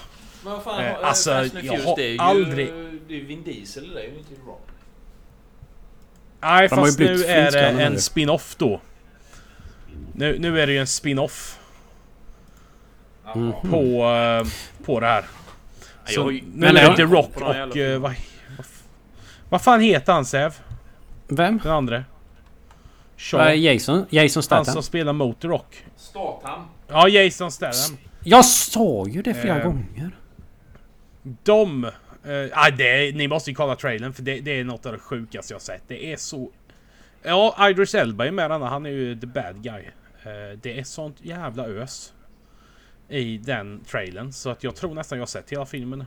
Men vad fan, Eh, eh, alltså, Fast and Furious, har det är ju, aldrig- Det är ju Vin Diesel det är ju inte Rock. Nej, De fast nu är det en spin-off då. Nu, nu är det ju en spin-off Mhm. på, eh, på det här. Så jag- nu men är det The Rock och... vad, f- vad fan heter han Säv? Vem? Den andra? Shaw. Äh, Jason? Jason han Statham? som spelar mot The Rock. Statham. Ja, Jason Statham. Jag sa ju det flera Eh. gånger. De... Uh, ah, det ni måste ju kolla trailern för det, det är något av det sjukaste jag sett. Det är så... Ja, Idris Elba är med denna. Han är ju the bad guy. Eh, det är sånt jävla ös. I den trailern. Så att jag tror nästan jag har sett hela filmen.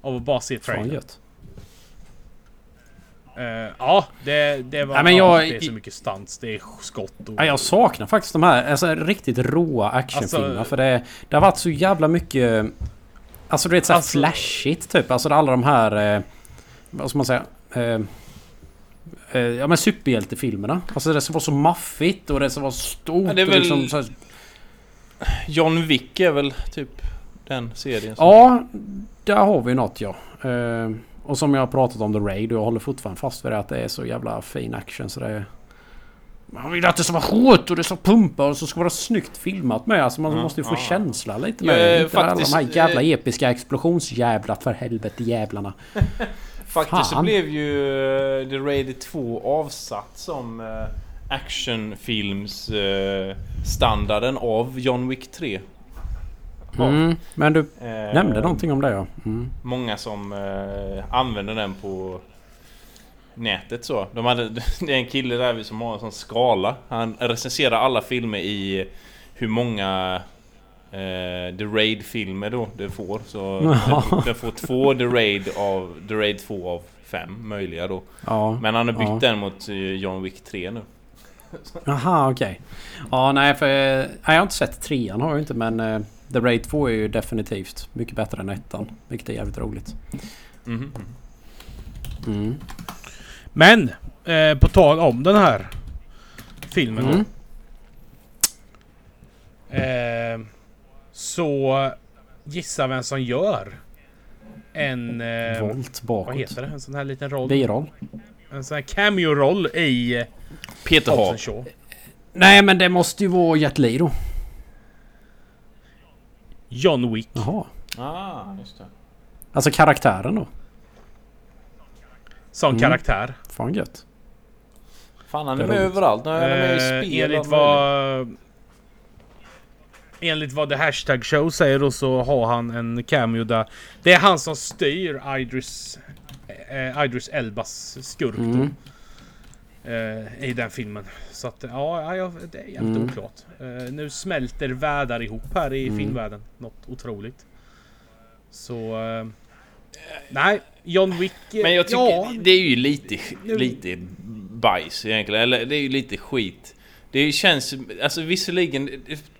Av att bara se Fan trailern. gött. Eh, ja, det, det var... Nej, men ja, jag- det är så mycket stunts. Det är skott och... Ja, jag saknar faktiskt de här alltså, riktigt råa actionfilmerna. Alltså- för det, det har varit så jävla mycket... Alltså du vet såhär Alltså- flashigt typ. Alltså alla de här... Eh, vad ska man säga? Eh, eh, ja men superhjältefilmerna. Alltså det som var så maffigt och det som var stort. Ja, det är väl- liksom, så här, John Wick är väl typ den serien som... Ja, där har vi något ja. Och som jag har pratat om The Raid och jag håller fortfarande fast vid det att det är så jävla fin action så det är... Man vill att det ska vara hårt och det ska pumpa och så ska det vara snyggt filmat med. Alltså man Ja, måste ju få ja. känsla lite med. eh, Inte alla de här jävla eh, episka explosionsjävlar för helvete jävlarna. Faktiskt så blev ju eh, The Raid 2 avsatt som eh, standarden av John Wick 3. Mm, men du Eh, nämnde någonting om det ja. Mm. Många som eh, använder den på nätet så. De hade, det är en kille där som har en sån skala. Han recenserar alla filmer i hur många eh, The Raid-filmer då det får. Så Ja. det, det får två The Raid av The Raid 2 av fem möjliga då. Ja. Men han har bytt Ja. den mot eh, John Wick 3 nu. Jaha okej. Ja nej för... eh, Nej, jag har inte sett trean har jag inte men... The Raid 2 är ju definitivt mycket bättre än ettan. Vilket är jävligt roligt. Mhm. Mm. Men! Eh, på tal om den här filmen Mm. Eh, så gissa vem som gör en... Eh, Volt bakåt. vad heter det? En sån här liten roll. Biroll. En sån här cameo-roll i Peter Hobbs Shaw. Nej men det måste ju vara Jet Li då. John Wick. Jaha. Ah, just det. Alltså karaktären då. Som Mm. karaktär. Fan gött. Fan han Det är är med roligt. överallt. Nu är han med i Eh, spel och enligt vad... enligt vad The Hashtag Show säger då så har han en cameo där. Det är han som styr Idris, eh, Idris Elbas skurk då. Mm. Eh, I den filmen. Så att ja, ja det är jävligt Mm. oklart. Eh, nu smälter världar ihop här i Mm. filmvärlden. Något otroligt. Så... Eh, nej, John Wick... Men jag tycker ja, det är ju lite, Nu- lite bajs egentligen. Eller det är ju lite skit. Det känns... Alltså visserligen...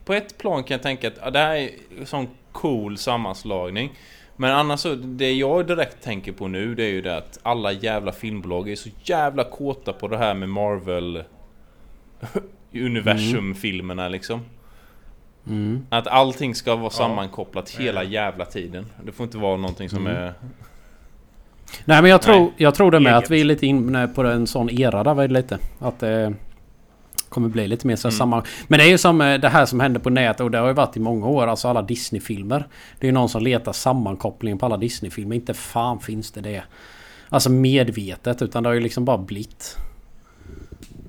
På ett plan kan jag tänka att ja, det här är en sån cool sammanslagning. Men annars så, det jag direkt tänker på nu det är ju det att alla jävla filmbolag är så jävla kåta på det här med Marvel Universum-filmerna liksom. Mm. Att allting ska vara sammankopplat hela jävla tiden. Det får inte vara någonting som Mm. är... Nej men jag tror, jag tror det med Eget. att vi är lite inne på en sån era där det lite. Att det kommer bli lite mer så Mm. samma... Men det är ju som eh, det här som händer på nätet och det har ju varit i många år. Alltså alla Disney-filmer. Det är ju någon som letar sammankopplingen på alla Disney-filmer. Inte fan finns det det. Alltså medvetet utan det har ju liksom bara blivit.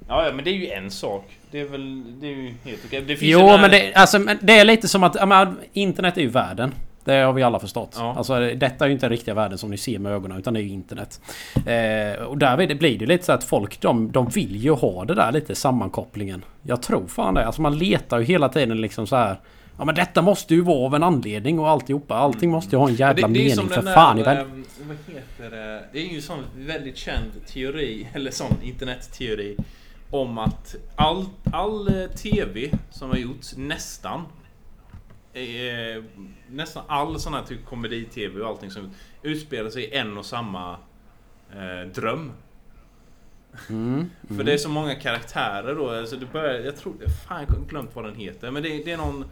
Ja, men det är ju en sak. Det är väl... Det är ju helt okej. Det finns Jo men det, alltså, men det är lite som att... Ja, men, internet är ju världen. Det har vi alla förstått. Ja. Alltså detta är ju inte den riktiga världen som ni ser med ögonen utan det är ju internet. Eh, och därvid blir det lite så att folk de, de vill ju ha det där lite sammankopplingen. Jag tror fan det. Alltså man letar ju hela tiden liksom så här. Ja men detta måste ju vara av en anledning och alltihopa. Allting måste ju ha en jävla det, det mening för där, fan i världen. ehm, Vad heter det? Det är ju en sån väldigt känd teori, eller sån internetteori. Om att all, all eh, TV som har gjorts, nästan. Eh, nästan all sån här typ komedi-TV och allting som utspelar sig i en och samma eh, dröm. Mm, För det är så många karaktärer då. Alltså det börjar, jag tror... Fan, jag har glömt vad den heter. Men det, det är någon...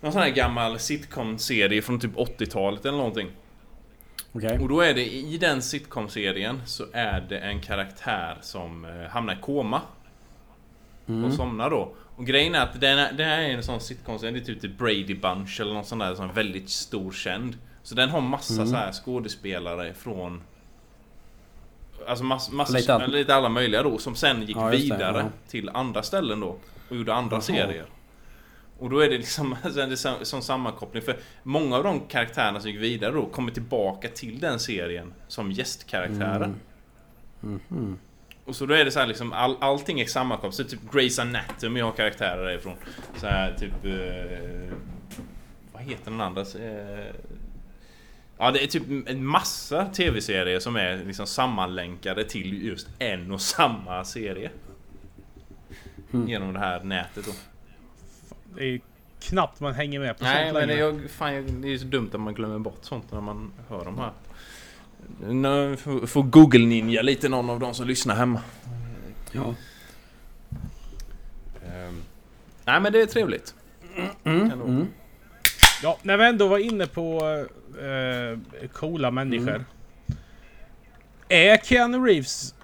Någon sån här gammal sitcom-serie från typ 80-talet eller någonting. Okej. Och då är det i den sitcom-serien så är det en karaktär som eh, hamnar i koma. Mm. Och somnar då. Och grejen är att den, är, den här är en sån sitcom-serie, det är typ The Brady Bunch eller någon sån där som är väldigt stor känd. Så den har massa Mm. så här skådespelare från... Alltså mass, massa, Lite all- lite alla möjliga då som sen gick Ja, just det, vidare ja. till andra ställen då. Och gjorde andra Jaha. serier. Och då är det liksom det är som, sammankoppling. För många av de karaktärerna som gick vidare då kommer tillbaka till den serien som gästkaraktärer. Mm. Mhm. Och så då är det så här liksom all, allting är sammankopplat. Så typ Grey's Anatomy har karaktärer därifrån. Så här typ... Eh, vad heter den andra? Eh, ja det är typ en massa tv-serier som är liksom sammanlänkade till just en och samma serie. Mm. Genom det här nätet då. Det är knappt man hänger med på Nej sånt men längre. jag, fan, det är så dumt att man glömmer bort sånt när man hör de här. Nu får- får Google Ninja lite någon av de som lyssnar hemma. Ja. Ehm, nej men det är trevligt. Mm. Mm. Ja, när vi ändå var inne på eh, coola människor. Mm. Är Keanu Reeves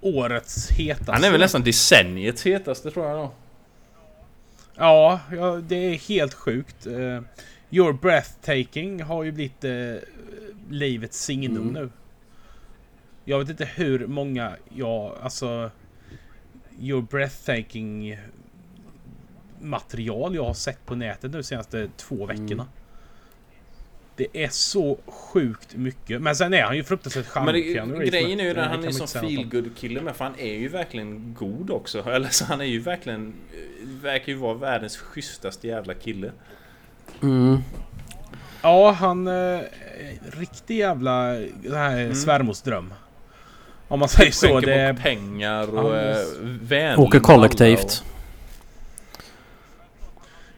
årets hetaste? Han är väl nästan decenniets hetaste tror jag då. Ja, ja, det är helt sjukt. Your Breathtaking har ju blivit uh, livets signum Mm. nu. Jag vet inte hur många jag, alltså... Your Breathtaking material jag har sett på nätet nu senaste två veckorna. Mm. Det är så sjukt mycket. Men sen är han ju fruktansvärt Men charmig, Reeves, grejen men är ju att han är som om. feelgood kille med för han är ju verkligen god också. Eller så han är ju verkligen... eh, Verkar ju vara världens schysstaste jävla kille. Mm. Ja, han... Eh, riktig jävla det här Mm. svärmorsdröm. Om man säger så. Det, bort pengar och Ja, är just- vänlig Åker kollektivt.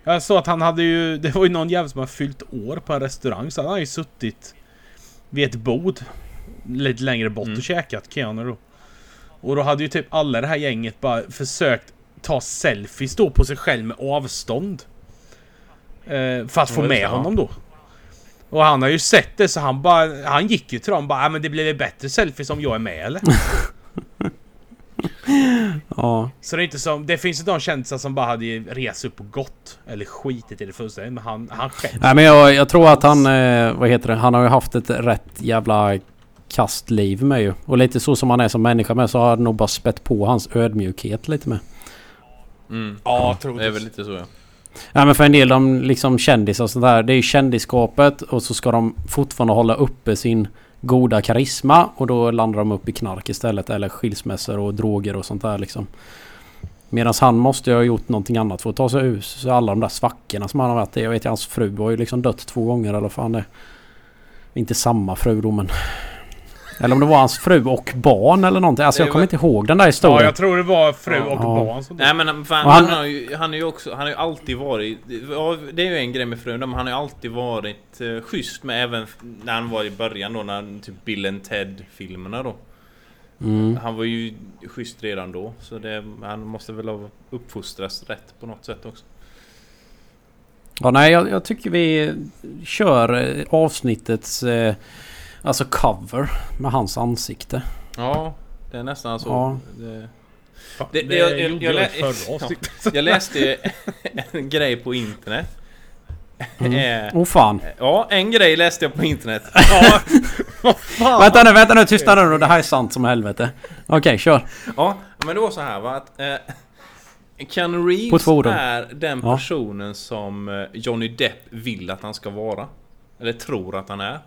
jag såg att han hade ju... Det var ju någon jävel som har fyllt år på en restaurang. Så han har ju suttit vid ett bord lite längre bort Mm. och käkat, Keanu då. Och då hade ju typ alla det här gänget bara försökt ta selfies då på sig själv med avstånd. Eh, för att få Ja, med det, ja. honom då. Och han har ju sett det så han bara... Han gick ju till dem bara "Ja, men det blir väl bättre selfies om jag är med eller? Ja. Så det är inte som... Det finns ju de kändisar som bara hade rest upp och gått. Eller skitit i det fullständigt. Men han, han själv. Nej men jag, jag tror att han... Eh, vad heter det? Han har ju haft ett rätt jävla kastliv med ju. Och lite så som han är som människa med så har det nog bara spett på hans ödmjukhet lite med. Mm. Ja, Det är väl lite så ja. Ja men för en del de liksom kändisar och sånt där. Det är ju kändisskapet och så ska de fortfarande hålla uppe sin goda karisma och då landar de upp i knark istället eller skilsmässor och droger och sånt där liksom. Medan han måste ju ha gjort någonting annat för att ta sig ur så alla de där svackorna som han har varit i. Jag vet ju hans fru har ju liksom dött två gånger eller vad fan det är. Inte samma fru då men... Eller om det var hans fru och barn eller någonting. Alltså jag kommer inte ihåg den där Ja, historien. jag tror det var fru och Ja. barn som Nej men fan, han- han, har ju, han är ju också, han har ju alltid varit, ja, det är ju en grej med frun, men han har ju alltid varit uh, schysst med även när han var i början då, när typ Bill and Ted filmerna då. Mm. Han var ju schysst redan då, så det, han måste väl ha uppfostrats rätt på något sätt också. Ja, nej, jag, jag tycker vi kör eh, avsnittets eh, alltså cover med hans ansikte. Ja, det är nästan så. Ja. Det, Fan, Det- det, jag- jag- jag jag, lä- jag läste en grej på internet. Eh, Åh oh, fan. Ja, en grej läste jag på internet. ja, fan. Vänta nu, vänta nu, tysta nu. Det här är sant som helvete. Okej, kör. Ja, men det var så här va att eh, På Reeves är den Ja. personen som eh, Johnny Depp vill att han ska vara. Eller tror att han är.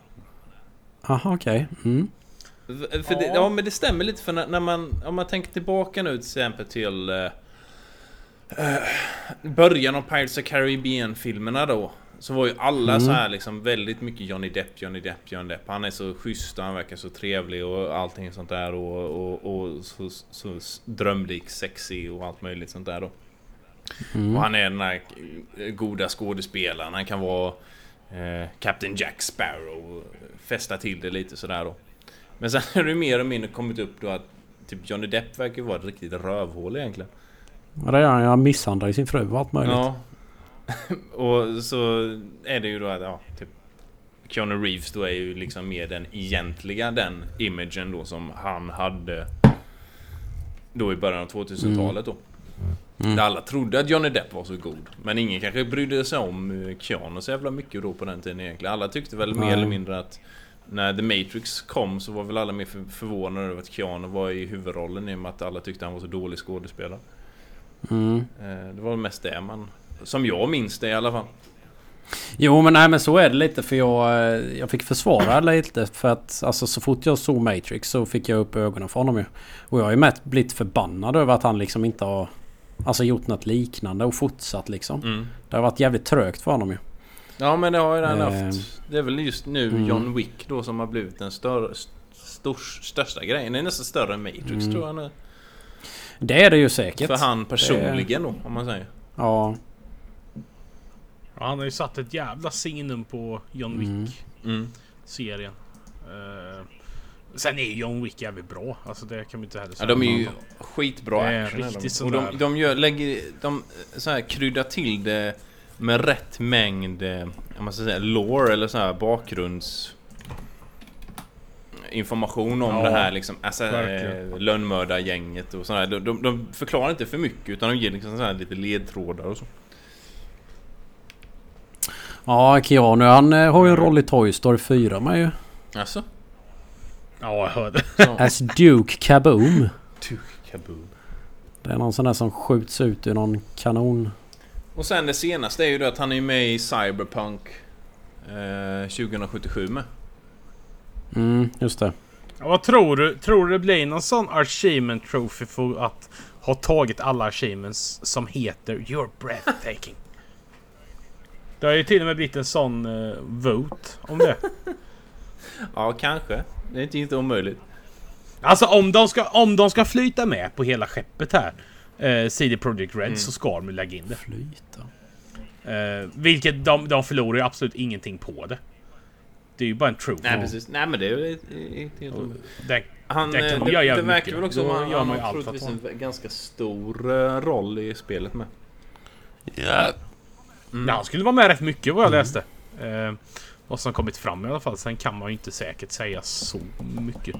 Jaha, okej. Mm. För Det, Ja. men det stämmer lite för när, när man, om man tänker tillbaka nu till exempel till eh, eh, Början av Pirates of Caribbean filmerna då Så var ju alla Mm. så här liksom väldigt mycket Johnny Depp, Johnny Depp, Johnny Depp Han är så schysst och han verkar så trevlig och allting sånt där och, och, och så, så drömlik, sexig och allt möjligt sånt där då Mm. och han är den här goda skådespelaren. Han kan vara eh, Captain Jack Sparrow. Fästa till det lite sådär då. Men sen har det mer och mindre kommit upp då att typ Johnny Depp verkar ju vara ett riktigt rövhål egentligen. Ja, det är han. Han misshandlar ju sin fru och allt möjligt. Ja. och så är det ju då att ja, typ Keanu Reeves då är ju liksom mer den egentliga den imagen då som han hade då i början av 2000-talet då. Mm. Där alla trodde att Johnny Depp var så god. Men ingen kanske brydde sig om Keanu så jävla mycket då på den tiden egentligen. Alla tyckte väl mer eller mindre att när The Matrix kom så var väl alla mer för, förvånade över att Keanu var i huvudrollen i och med att alla tyckte han var så dålig skådespelare. Mm. Eh, Det var mest det man... Som jag minns det i alla fall. Jo men nej men så är det lite för jag, eh, jag fick försvara lite för att alltså så fort jag såg Matrix så fick jag upp ögonen för honom ju. Och jag har ju mest blivit förbannad över att han liksom inte har Alltså gjort något liknande och fortsatt liksom. Mm. Det har varit jävligt trögt för honom ju. Ja men det har ju den Ehm. haft. Det är väl just nu Mm. John Wick då som har blivit den större, stors, största grejen. Det är nästan större än Matrix Mm. tror jag nu. Det är det ju säkert. För han personligen då om man säger. Ja. Ja, han har ju satt ett jävla signum på John Mm. Wick-serien. Eh, sen är ju John Wick jävligt bra. Alltså det kan man inte heller Ja säga. de är ju skitbra Det är action. riktigt de. Och de, de gör, lägger, de så här kryddar till det med rätt mängd, eh, man ska säga, lore eller så här bakgrunds information om Ja, det här liksom, alltså, eh, lönnmördargänget och sådär. De, de, de förklarar inte för mycket utan de ger liksom så här lite ledtrådar och så. Ja Keanu han eh, har ju en roll i Toy Story 4 med ju. Alltså? Ja, jag hörde. As Duke Kaboom. Kaboom. Det är någon sån där som skjuts ut ur någon kanon. Och sen det senaste är ju då att han är med i Cyberpunk eh, 2077 med. Mm, just det. Ja, vad tror du? Tror du det blir någon sån achievement trophy för att ha tagit alla achievements som heter You're breathtaking? Det har ju till och med blivit en sån uh, vote om det. Ja, kanske. Det är inte, inte omöjligt. Alltså om de ska, om de ska flyta med på hela skeppet här. Uh, CD Projekt Red Mm. så ska de lägga in det. Flyta. Eh, vilket de, de förlorar ju absolut ingenting på det. Det är ju bara en trophy. Nej precis. Nej men det är ju inte helt. Det, Han, Det kan eh, det, göra det verkar väl också som han, han har troligtvis en ganska stor eh, roll i spelet med. Ja. Mm. ja, han skulle vara med rätt mycket vad jag läste. Eh, vad som kommit fram i alla fall. Sen kan man ju inte säkert säga så mycket.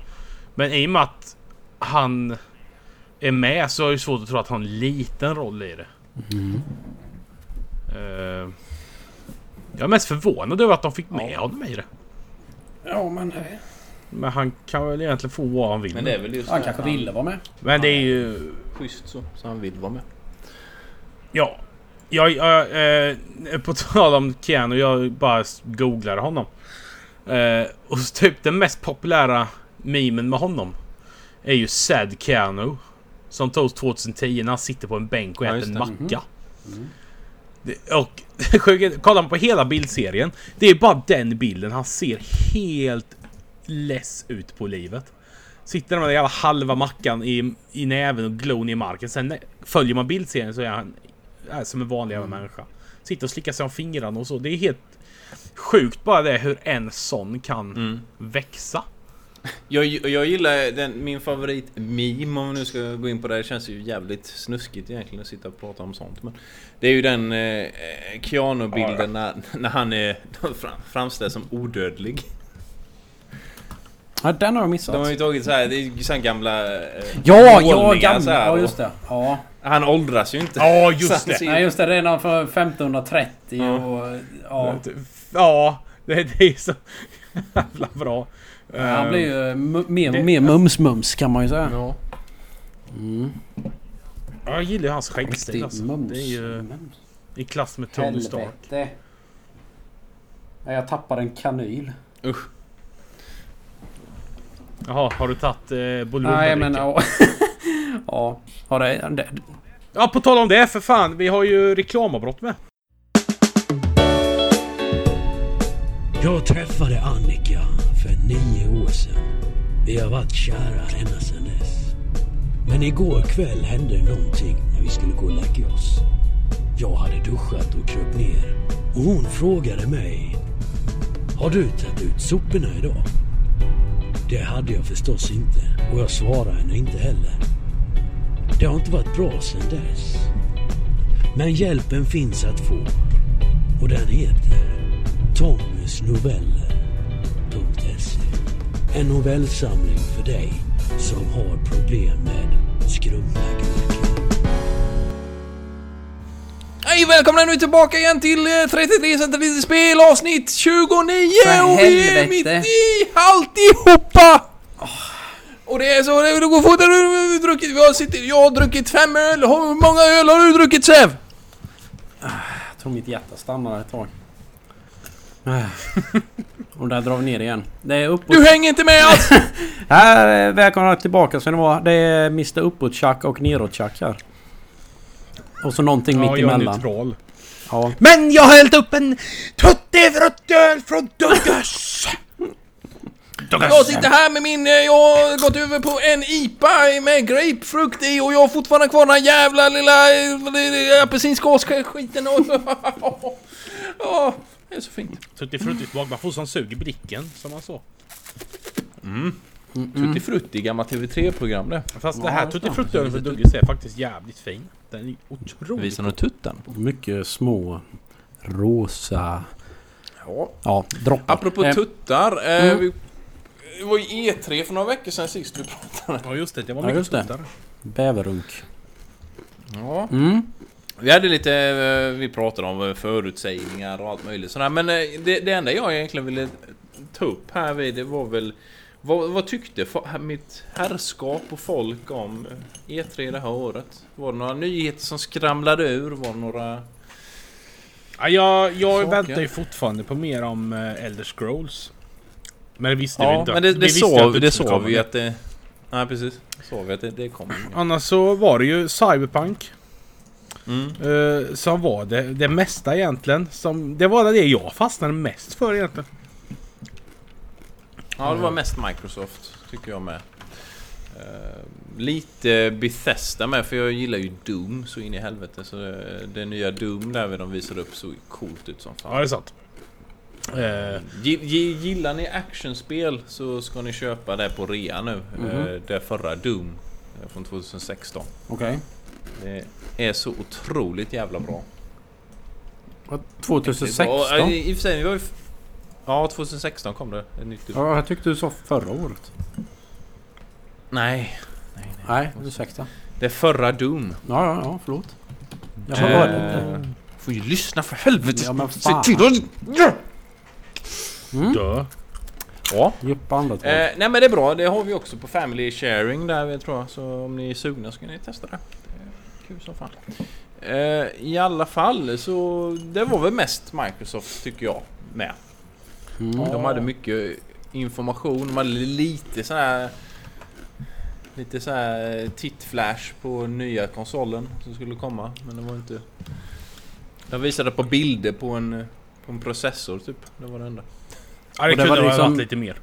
Men i och med att han är med så är det svårt att tro att han har en liten roll i det. Mm. Eh, jag är mest förvånad över att de fick med honom i det. Ja men... Men han kan väl egentligen få vad han vill. Men det är väl just Han det kanske ville vara med. Men det är ju... Schysst så, så han vill vara med. Ja. Jag, jag, eh, på tal om Keanu, jag bara googlade honom. Eh, och typ den mest populära memen med honom är ju Sad Keanu. Som togs 2010 när han sitter på en bänk och Ja, äter en macka. Det, och kollar man på hela bildserien. Det är bara den bilden. Han ser helt less ut på livet. Sitter med den jävla halva mackan i, i näven och glor ner i marken. Sen följer man bildserien så är han är som en vanlig jävla människa. Sitter och slickar sig om fingrarna och så. Det är helt sjukt bara det hur en sån kan Mm. växa. Jag, jag gillar den, min favorit meme om vi nu ska gå in på det. Det känns ju jävligt snuskigt egentligen att sitta och prata om sånt. Men det är ju den eh, Keanu-bilden när, när han är fram- framställs som odödlig. Ja, den har jag missat. De har ju tagit så här, det är ju så här gamla eh, Ja, ja, gamla. här, Ja, just det. Ja. Han åldras ju inte. Ja, just det. Nej, just det. Redan för 1530 Ja. och... Ja. Ja, det, det är så jävla bra. Han blir ju mu- mer det- och mer mums-mums kan man ju säga. Ja. Mm. Ja, Jag gillar ju hans skäggstil alltså. mums. Det är ju mums. i klass med Tony Stark. Helvete. Nej, Jag tappade en kanyl. Usch. Jaha, har du tagit eh, Nej Bolibompa men ja. ja. Har det, det... Ja, på tal om det för fan. Vi har ju reklamavbrott med. Jag träffade Annika nio år sedan. Vi har varit kära ända sedan dess. Men igår kväll hände någonting när vi skulle gå och lägga oss. Jag hade duschat och kröp ner och hon frågade mig Har du tagit ut soporna idag? Det hade jag förstås inte och jag svarade henne inte heller. Det har inte varit bra sedan dess. Men hjälpen finns att få och den heter Tommys noveller. En novellsamling för dig som har problem med skrumnagurkar. Hej välkomna nu tillbaka igen till eh, 33 centiliter spel avsnitt 29 För och vi är helvete. mitt i alltihopa! Och det är så, det det går fortare, vi har druckit, vi har suttit, jag har druckit fem öl, hur många öl har du druckit Sev? Jag tror mitt hjärta stannar ett tag. Och där drar vi ner igen. Det är uppåt... Du hänger inte med alls! Här, eh, välkomna tillbaka ska ni vara. Det är Mr Uppåt-Chuck och Neråt-Chuck här. Och så någonting Ja, mitt jag är neutral. Ja. Men jag har hällt upp en tuttifruttöl från Douglas! Jag sitter här med min, eh, jag har gått över på en IPA med grapefrukt i och jag har fortfarande kvar den här jävla lilla eh, apelsinskalsskiten och... Ja, det är så fint. Tuttifrutti smak. Man får sån sug i blicken som man så. Tutti Frutti, gammalt TV3-program det. Fast Ja, det här just det. tuttifruttölen från Douglas är faktiskt jävligt fin. Den är otroligt Visar du tutten? Mycket små rosa... Ja. Ja, droppar. Apropå Eh, tuttar, eh, mm. vi, det var ju E3 för några veckor sedan sist vi pratade. Ja just det, det var Ja, mycket just det. tuttar. Bäverrunk. Ja. Mm. Vi hade lite, eh, vi pratade om eh, förutsägningar och allt möjligt sådär. Men eh, det, det enda jag egentligen ville ta upp här vid det var väl vad, vad tyckte mitt herrskap och folk om eh, E3 det här året? Var det några nyheter som skramlade ur? Var det några... Ja, jag jag Saker. väntar ju fortfarande på mer om Elder Scrolls. Men det visste vi Ja, inte. men det, Vi det, vi- det skulle sa komma. vi att det... Nej precis. Sa vi att det, det kommer. Annars så var det ju Cyberpunk. Mm. eh, som var det, det mesta egentligen. Som, det var det jag fastnade mest för egentligen. Ja, det var mest Microsoft, tycker jag med. Eh, lite Bethesda med, för jag gillar ju Doom så in i helvete. Så det, det nya Doom där de visade upp såg coolt ut som Ja, fan. det är sant. Gi- Gillar ni actionspel så ska ni köpa det på rea nu. Mhm. Eh, Det förra Doom från 2016. Okej. Det är så otroligt jävla bra. Okay. 2016? Och, eh, I och för sig, var ju... Ja, 2016 kom det ett nytt. Ja, jag tyckte du sa förra året. Nej. Nej, nej. Nej, ursäkta. Det är förra Doom. Ja, ja, ja, förlåt. Jag Eh, hörde inte. Får ju lyssna för helvete! Ja, men Se fan. till att... Ja! Mm. dö. Ja. Djupa andetag. Eh, nej men det är bra, det har vi också på Family Sharing där vi tror jag. Så om ni är sugna ska ni testa det. Kul som fan. Eh, I alla fall så det var väl mest Microsoft tycker jag med. Mm. De hade mycket information, de hade lite sån här Lite så här tittflash på nya konsolen som skulle komma men det var inte De visade på bilder på en, på en processor typ, det var det enda Ja, det kunde var ha liksom- varit lite mer.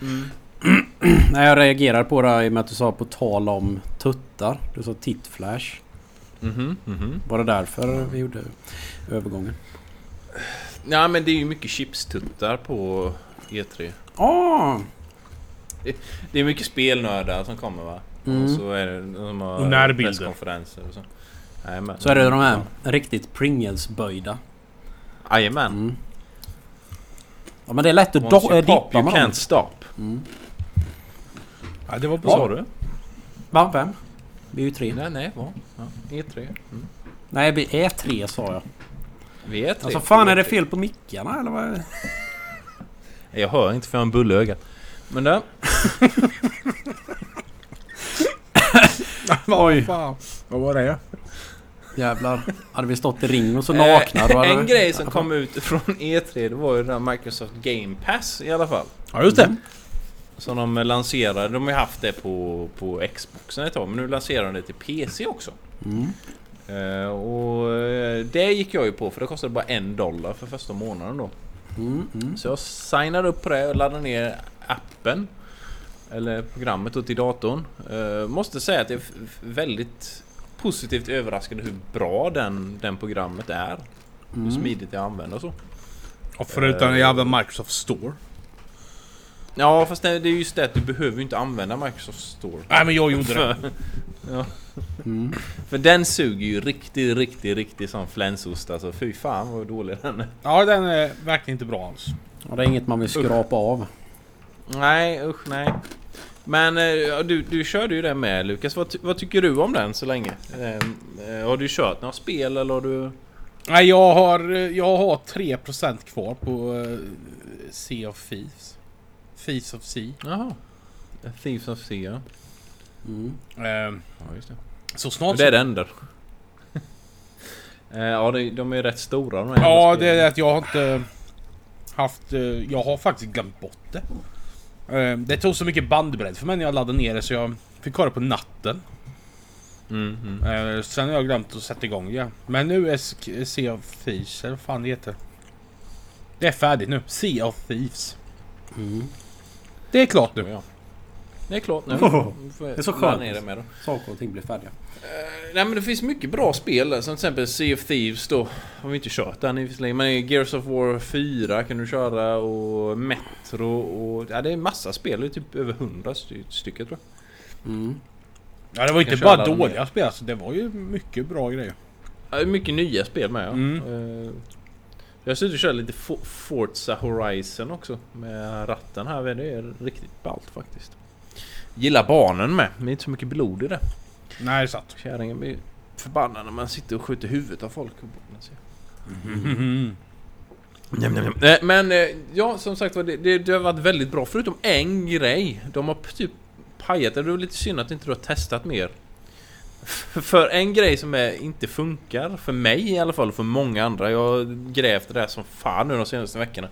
Nej, jag reagerar på det här i och med att du sa på tal om tuttar. Du sa tittflash. Mhm, mhm Var det därför vi gjorde övergången? Ja men det är ju mycket chipstuttar på E3 Ah! Det är mycket spelnördar som kommer va? Mm. Och så är det de har Och närbilder. presskonferenser och så. Jajamän. Så är det de här riktigt Pringles-böjda. Jajamän. Mm. Ja men det är lätt att Once do- you äh, pop dippa you med can't dem. stop. Mm. Ja, det var Vad sa bra. du? Va? Vem? Vi är ju tre. Nej, nej, vad? Ja, E3. Mm. Nej, vi är tre sa jag. Vi är tre. Alltså fan är det fel på mickarna eller vad? är? Jag hör inte för jag har en bulle ögat. Men det... Oj. Fan. Vad var det? Jävlar. Hade vi stått i ring och så nakna då Eh, en grej som kom ut från E3 det var ju den här Microsoft Game Pass i alla fall. Ja, just det. Som de lanserade. De har ju haft det på, på Xboxen ett tag men nu lanserar de det till PC också. Mm. Eh, och eh, det gick jag ju på för det kostade bara en dollar för första månaden då. Mm, mm. Så jag signade upp på det och laddade ner appen. Eller programmet då till datorn. Eh, måste säga att jag är väldigt positivt överraskad hur bra den, den programmet är. Hur Mm. smidigt det använda och så. Och förutom den jävla Microsoft Store. Ja fast det, det är just det att du behöver ju inte använda Microsoft Store. Nej, men jag gjorde det. För, ja, Mm. för den suger ju riktigt, riktigt, riktigt som flänsost alltså. Fy fan vad dålig den är. Ja, den är verkligen inte bra alls. Och det är inget man vill skrapa av. Nej usch nej. Men eh, du, du körde ju det med Lukas. Vad, vad tycker du om den så länge? Eh, eh, har du kört några spel eller har du... Nej, jag har, jag har 3% kvar på uh, Sea of Thieves. Thieves of Sea. Jaha. Thieves of Sea ja. Mm. Ehm, ja just det. så snart... det är det enda. Eh, ja de, de är ju rätt stora de här Ja, det är det att jag har inte haft... eh, Jag har faktiskt glömt bort det. Ehm, Det tog så mycket bandbredd för mig när jag laddade ner det så jag fick det på natten. Mm, mm. Eh, Sen har jag glömt att sätta igång igen. Men nu är Sea of Thieves, eller vad fan det heter. Det är färdigt nu. Sea of Thieves. Mm. Det är klart nu. Ja. Det är klart nu. Oh, det är så skönt. Ner det med då. Saker och ting blir färdiga. Eh, nej men det finns mycket bra spel där, som till exempel Sea of Thieves då. Har vi inte kört den i sig, men Gears of War 4 kan du köra och Metro och... Ja det är massa spel, det är typ över 100 sty- stycken tror jag. Mm. Ja, det var inte bara dåliga spel alltså. Det var ju mycket bra grejer. Ja, mycket nya spel med ja. Mm. Eh, jag suttit och kört lite Fo- Forza Horizon också. Med ratten här, det är riktigt ballt faktiskt. Gillar barnen med, men inte så mycket blod i det. Nej, det är sant. Kärringen blir förbannad när man sitter och skjuter huvudet av folk. Mhm. Eh, Men eh, ja, som sagt var, det, det, det har varit väldigt bra. Förutom en grej. De har typ pajat det. Det är lite synd att inte du har testat mer. För en grej som är, inte funkar, för mig i alla fall och för många andra. Jag har grävt det där som fan nu de senaste veckorna.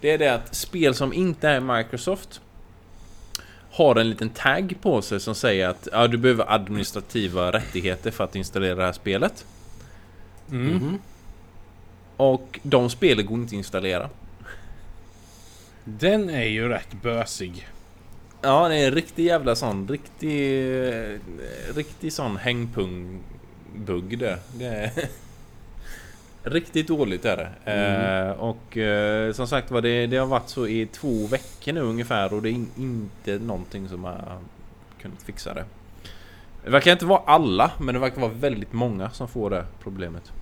Det är det att spel som inte är Microsoft har en liten tagg på sig som säger att ja, du behöver administrativa rättigheter för att installera det här spelet. Mm. Mhm. Och de spelen går inte att installera. Den är ju rätt bösig. Ja, det är en riktig jävla sån, riktig, eh, riktig sån hängpung-bugg det. det är riktigt dåligt är det. Eh, och eh, som sagt var det, det har varit så i två veckor nu ungefär och det är in, inte någonting som har kunnat fixa det. Det verkar inte vara alla, men det verkar vara väldigt många som får det problemet.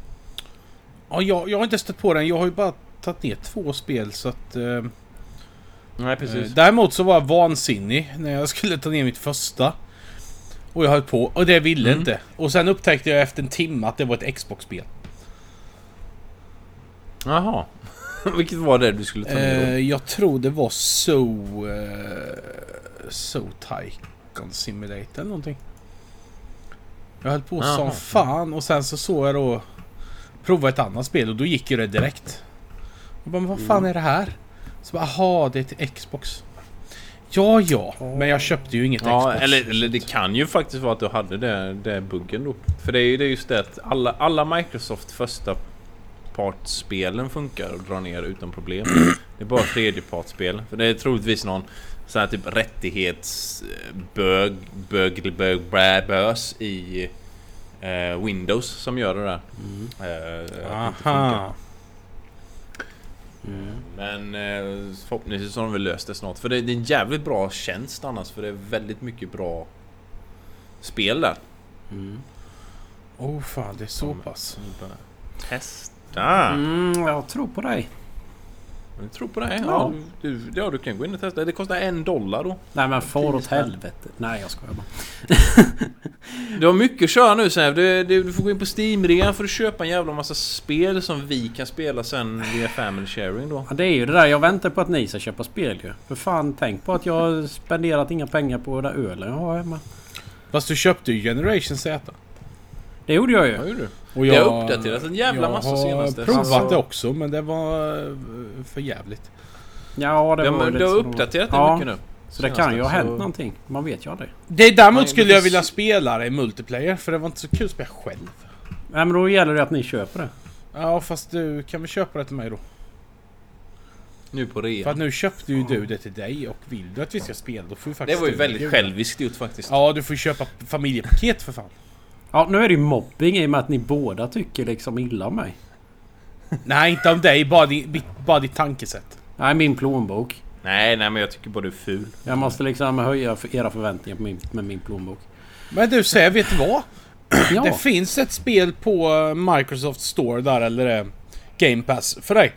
Ja, jag, jag har inte stött på den. Jag har ju bara tagit ner två spel så att... Eh, Nej, eh, däremot så var jag vansinnig när jag skulle ta ner mitt första. Och jag höll på och det ville Mm. inte. Och sen upptäckte jag efter en timme att det var ett Xbox-spel. Jaha. Vilket var det du skulle ta ner då? Eh, jag tror det var So... Eh, so Tycoon Simulator eller någonting. Jag höll på som fan och sen så såg jag då... Prova ett annat spel och då gick ju det direkt. Jag bara, men vad fan är det här? Så bara, aha, det är till Xbox. Ja, ja. Men jag köpte ju inget Ja, Xbox. eller, eller det kan ju faktiskt vara att du hade det, det buggen då. För det är ju det är just det att alla, alla Microsoft första partsspelen funkar och drar ner utan problem. Det är bara tredjepartsspel. För det är troligtvis någon sån här typ rättighetsbög, bög, bög, bä, bös i eh, Windows som gör det där. Eh, att Aha. Men eh, förhoppningsvis har de väl löst det snart. För det, är en jävligt bra tjänst annars. För det är väldigt mycket bra spel där. Oh fan, det är så pass. Testa! Mm, jag tror på dig. Jag tror på det. Ja. Ja. Du, ja, du kan gå in och testa. Det kostar en dollar då. Nej men far åt helvete. Nej jag skojar bara. Du har mycket att köra nu Säv. Du, du, du får gå in på Steam-rean för att köpa en jävla massa spel som vi kan spela sen via Family Sharing då. Ja, det är ju det där. Jag väntar på att ni ska köpa spel ju. För fan tänk på att jag har spenderat inga pengar på den där ölen jag har hemma. Fast du köpte ju Generation Z. Det gjorde jag ju. Ja, gjorde du. Och Det har uppdaterats en jävla massa Jag senaste. har provat Alltså- det också men det var eh, för jävligt. Ja det Ja, var men du har uppdaterat det Ja, mycket nu. Så det kan ju ha hänt så- någonting. Man vet ju aldrig. Det däremot skulle det jag vilja spela det i multiplayer för det var inte så kul att spela själv. Nej men då gäller det att ni köper det. Ja fast du kan väl köpa det till mig då? Nu på För rea. att nu köpte ju du det till dig och vill du att vi ska spela då får Det faktiskt var ju väldigt själviskt gjort faktiskt. Ja du får ju köpa familjepaket för fan. Ja nu är det ju mobbing i och med att ni båda tycker liksom illa om mig. Nej inte om dig, bara, di, bara ditt tankesätt. Nej min plånbok. Nej, nej men jag tycker bara du är ful. Jag måste liksom höja för era förväntningar på min, med min plånbok. Men du säger, vet du vad? Ja. Det finns ett spel på eh, Microsoft Store där, eller eh, Game Pass, för dig.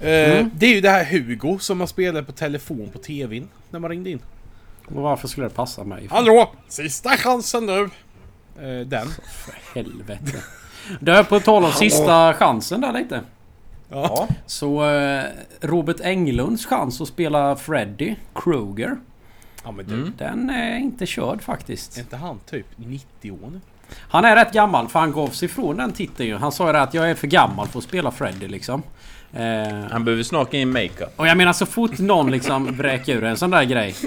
Eh, Mm. Det är ju det här Hugo som man spelade på telefon på TVn när man ringde in. Och varför skulle det passa mig? Hallå! Sista chansen nu! Eh, den. helvete. Det är på tal om sista chansen där lite. Ja. Så eh, Robert Englunds chans att spela Freddy Krueger. ja men du, Mm. Den är inte körd faktiskt. är inte han typ 90 år nu? Han är rätt gammal för han gav sig ifrån den titeln ju. Han sa ju det att jag är för gammal för att spela Freddy liksom. Eh, Han behöver snart in makeup. och jag menar så fort någon liksom vräker ur en sån där grej.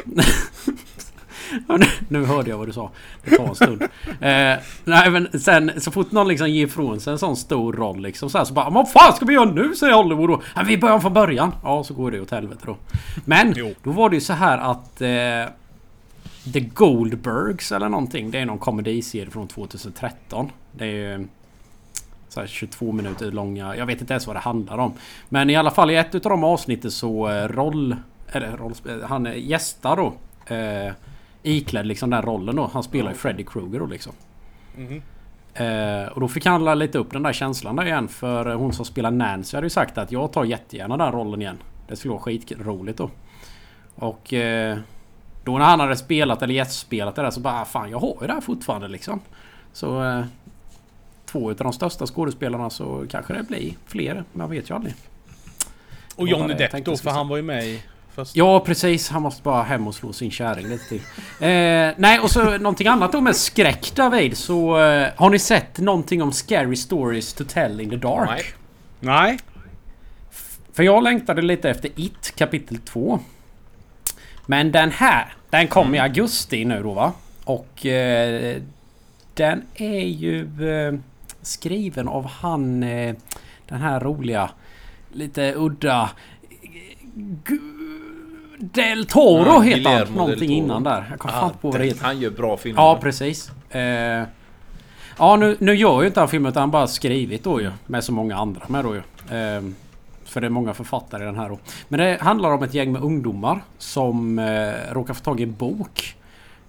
Nu, nu hörde jag vad du sa. Det tar en stund. Eh, nej men sen så fort någon liksom ger ifrån sig en sån stor roll liksom så, här, så bara Vad fan ska vi göra nu? Säger Hollywood då. Ja, vi börjar från början. Ja så går det åt helvete då. Men Jo. då var det ju så här att eh, The Goldbergs eller någonting. Det är någon komediserie från 2013. Det är ju så här 22 minuter långa. Jag vet inte ens vad det handlar om. Men i alla fall i ett utav de avsnitten så eh, roll... Eller rollspel... Han är gästar då. Eh, iklädd liksom den rollen då. Han spelar ju Freddy Krueger då liksom. Mhm. Eh, och då fick han lite upp den där känslan där igen. För hon som spelar Nancy hade ju sagt att jag tar jättegärna den rollen igen. Det skulle vara skitroligt då. Och eh, då när han hade spelat eller gästspelat det där så bara "Ah, fan jag har ju det här fortfarande liksom. Så eh, två utav de största skådespelarna så kanske det blir fler. Man vet ju aldrig. Och Johnny Depp då, för han var ju med i första. Ja precis, han måste bara hem och slå sin kärring lite till. Eh, nej och så någonting annat då med skräck David. Så eh, har ni sett någonting om Scary Stories to Tell in the Dark? Nej. Nej. För jag längtade lite efter It kapitel 2. Men den här, den kom i augusti nu då va? Och eh, den är ju eh, skriven av han eh, den här roliga lite udda Gu- Del Toro Ja, heter han. Någonting innan där. Jag kommer fan Ah, inte på vad det heter. han gör bra filmer. Ja precis. Eh, ja nu, nu gör ju inte han filmen utan han bara skrivit då ju. Med så många andra med då ju. Eh, för det är många författare i den här då. Men det handlar om ett gäng med ungdomar som eh, råkar få tag i en bok.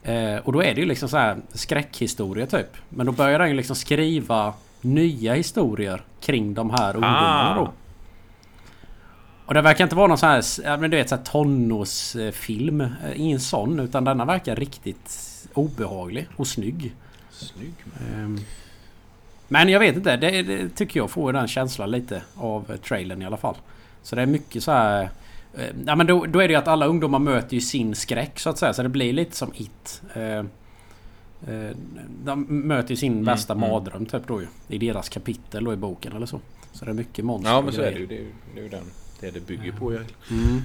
Eh, och då är det ju liksom så här skräckhistoria typ. Men då börjar han ju liksom skriva nya historier kring de här ungdomarna Ah. då. Och det verkar inte vara någon sån här, men du vet, så här tonårsfilm. Eh, Ingen sån, utan denna verkar riktigt obehaglig och snygg. Snygg. Ehm, Men jag vet inte, det, det tycker jag får den känslan lite av trailern i alla fall. Så det är mycket så här... eh, Ja men då, då är det ju att alla ungdomar möter ju sin skräck så att säga. Så det blir lite som It. Eh, Eh, de möter ju sin bästa mm. mardröm typ då ju. I deras kapitel då i boken eller så. Så det är mycket monster Ja men så är det ju, det är ju den, det det bygger på egentligen. Mm.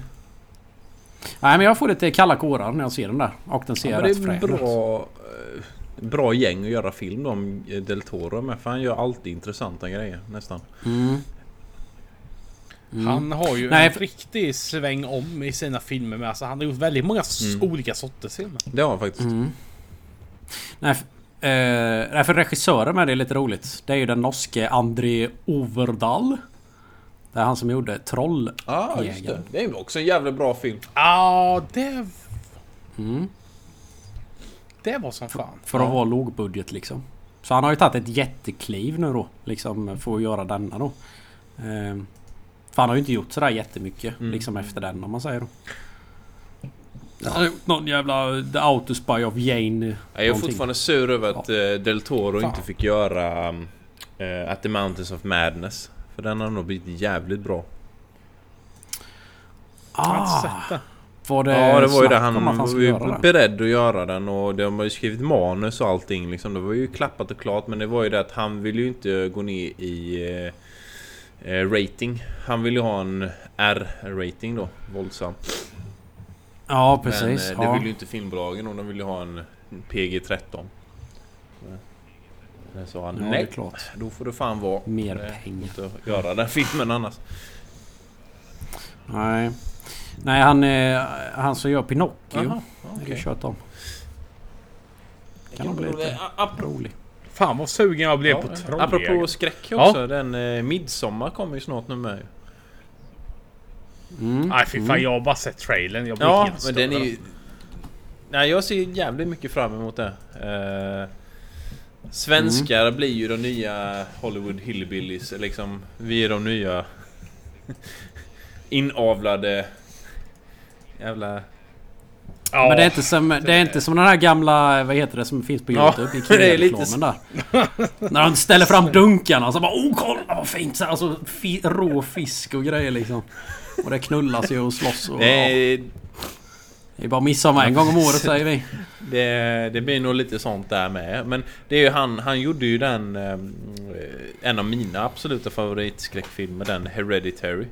Nej men jag får lite kalla kårar när jag ser den där. Och den ser Ja, rätt det är frän ut. bra, eh, bra gäng att göra film om eh, Del Toro med. För han gör alltid intressanta grejer nästan. Mm. Mm. Han har ju Nej, en för- riktig sväng om i sina filmer med. Alltså, han har gjort väldigt många Mm. olika sorters filmer. Det har han faktiskt. Mm. Nej, f- eh, för regissören med det är lite roligt. Det är ju den norske André Overdal. Det är han som gjorde Troll. Ja, just det. Det är också en jävligt bra film. Ja, det, Mm. det var som fan. För att vara lågbudget liksom. Så han har ju tagit ett jättekliv nu då. Liksom för att göra denna då. Eh, för han har ju inte gjort sådär jättemycket Mm. liksom efter den om man säger då. Han har gjort någon jävla The Autospy of Jane. Jag är någonting. fortfarande sur över att eh, Del Toro Fan. inte fick göra um, eh, At the Mountains of Madness. För den har nog blivit jävligt bra. Ah, var det ja, det var ju det. Han, att var ju beredd att göra den och de har ju skrivit manus och allting liksom. Det var ju klappat och klart men det var ju det att han ville ju inte gå ner i eh, eh, rating. Han ville ju ha en R-rating då, våldsam. Ja precis. Men eh, det ja. vill ju inte filmbolagen och de vill ju ha en PG-13. Men sa han Ja, nej, klart. då får det fan vara. Mer Eh, pengar. Inte göra den filmen annars. Nej. Nej han, eh, han som gör Pinocchio. Det är okej. kört om. Kan nog bli lite rolig. Fan vad sugen jag blev Ja, på Apropå Trolljägaren. skräck Ja. också. Den eh, Midsommar kommer ju snart nu med. Mm. Nej fy fan, mm. jag har bara sett trailern. Jag blir Ja, helt men den är ju... Nej, jag ser jävligt mycket fram emot det. Eh, svenskar Mm. blir ju de nya Hollywood Hillbillies. Liksom, vi är de nya inavlade jävla... Ja, Men det är, inte som, det är inte som den här gamla, vad heter det som finns på Ja, Youtube? det är lite där. När de ställer fram dunkarna så bara oh kolla vad fint! Så Alltså rå fisk och grejer liksom. Och det knullas ju och slåss och... Det, ja. Det är bara midsommar en gång om året säger vi. det, det blir nog lite sånt där med. Men det är ju han, han gjorde ju den... eh, en av mina absoluta favoritskräckfilmer, den Hereditary.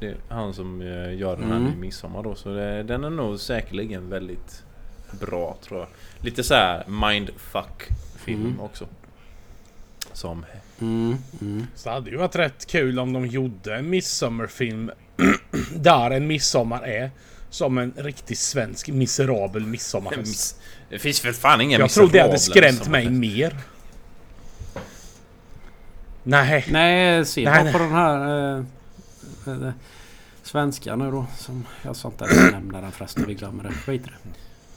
Det är han som eh, gör den här Mm. nu i midsommar då. Så det, den är nog säkerligen väldigt bra tror jag. Lite så här mindfuck film Mm. också. Som... Mm, mm. Så det hade ju varit rätt kul om de gjorde en midsommarfilm där en midsommar är som en riktig svensk miserabel midsommarfest. Det finns väl fan inga Jag tror det hade skrämt mig mer. Nej. Nej, se Nej, bara nej. på den här... Eh, eh, svenska nu då. Som jag sa inte ens nämna den förresten. Vi glömmer det. Skit i det.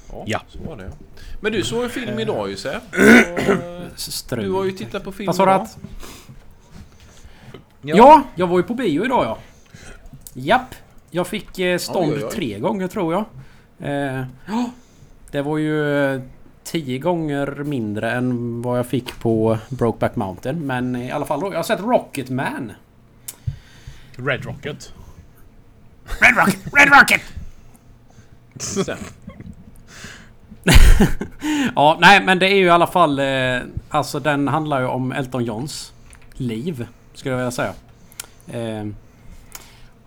Ja, Ja. så var det ja. Men du såg en film idag ju Sepp. Strul. Du har ju tittat på film idag. att? Ja. jag var ju på bio idag ja. Japp. Jag fick eh, stånd Oj, oj, oj. tre gånger tror jag. Eh, ja, det var ju eh, tio gånger mindre än vad jag fick på Brokeback Mountain. Men i alla fall då. Jag har sett Rocketman. Red Rocket. Red Rocket! Red Rocket! Ja, nej men det är ju i alla fall... Eh, alltså den handlar ju om Elton Johns liv. Skulle jag vilja säga. Eh,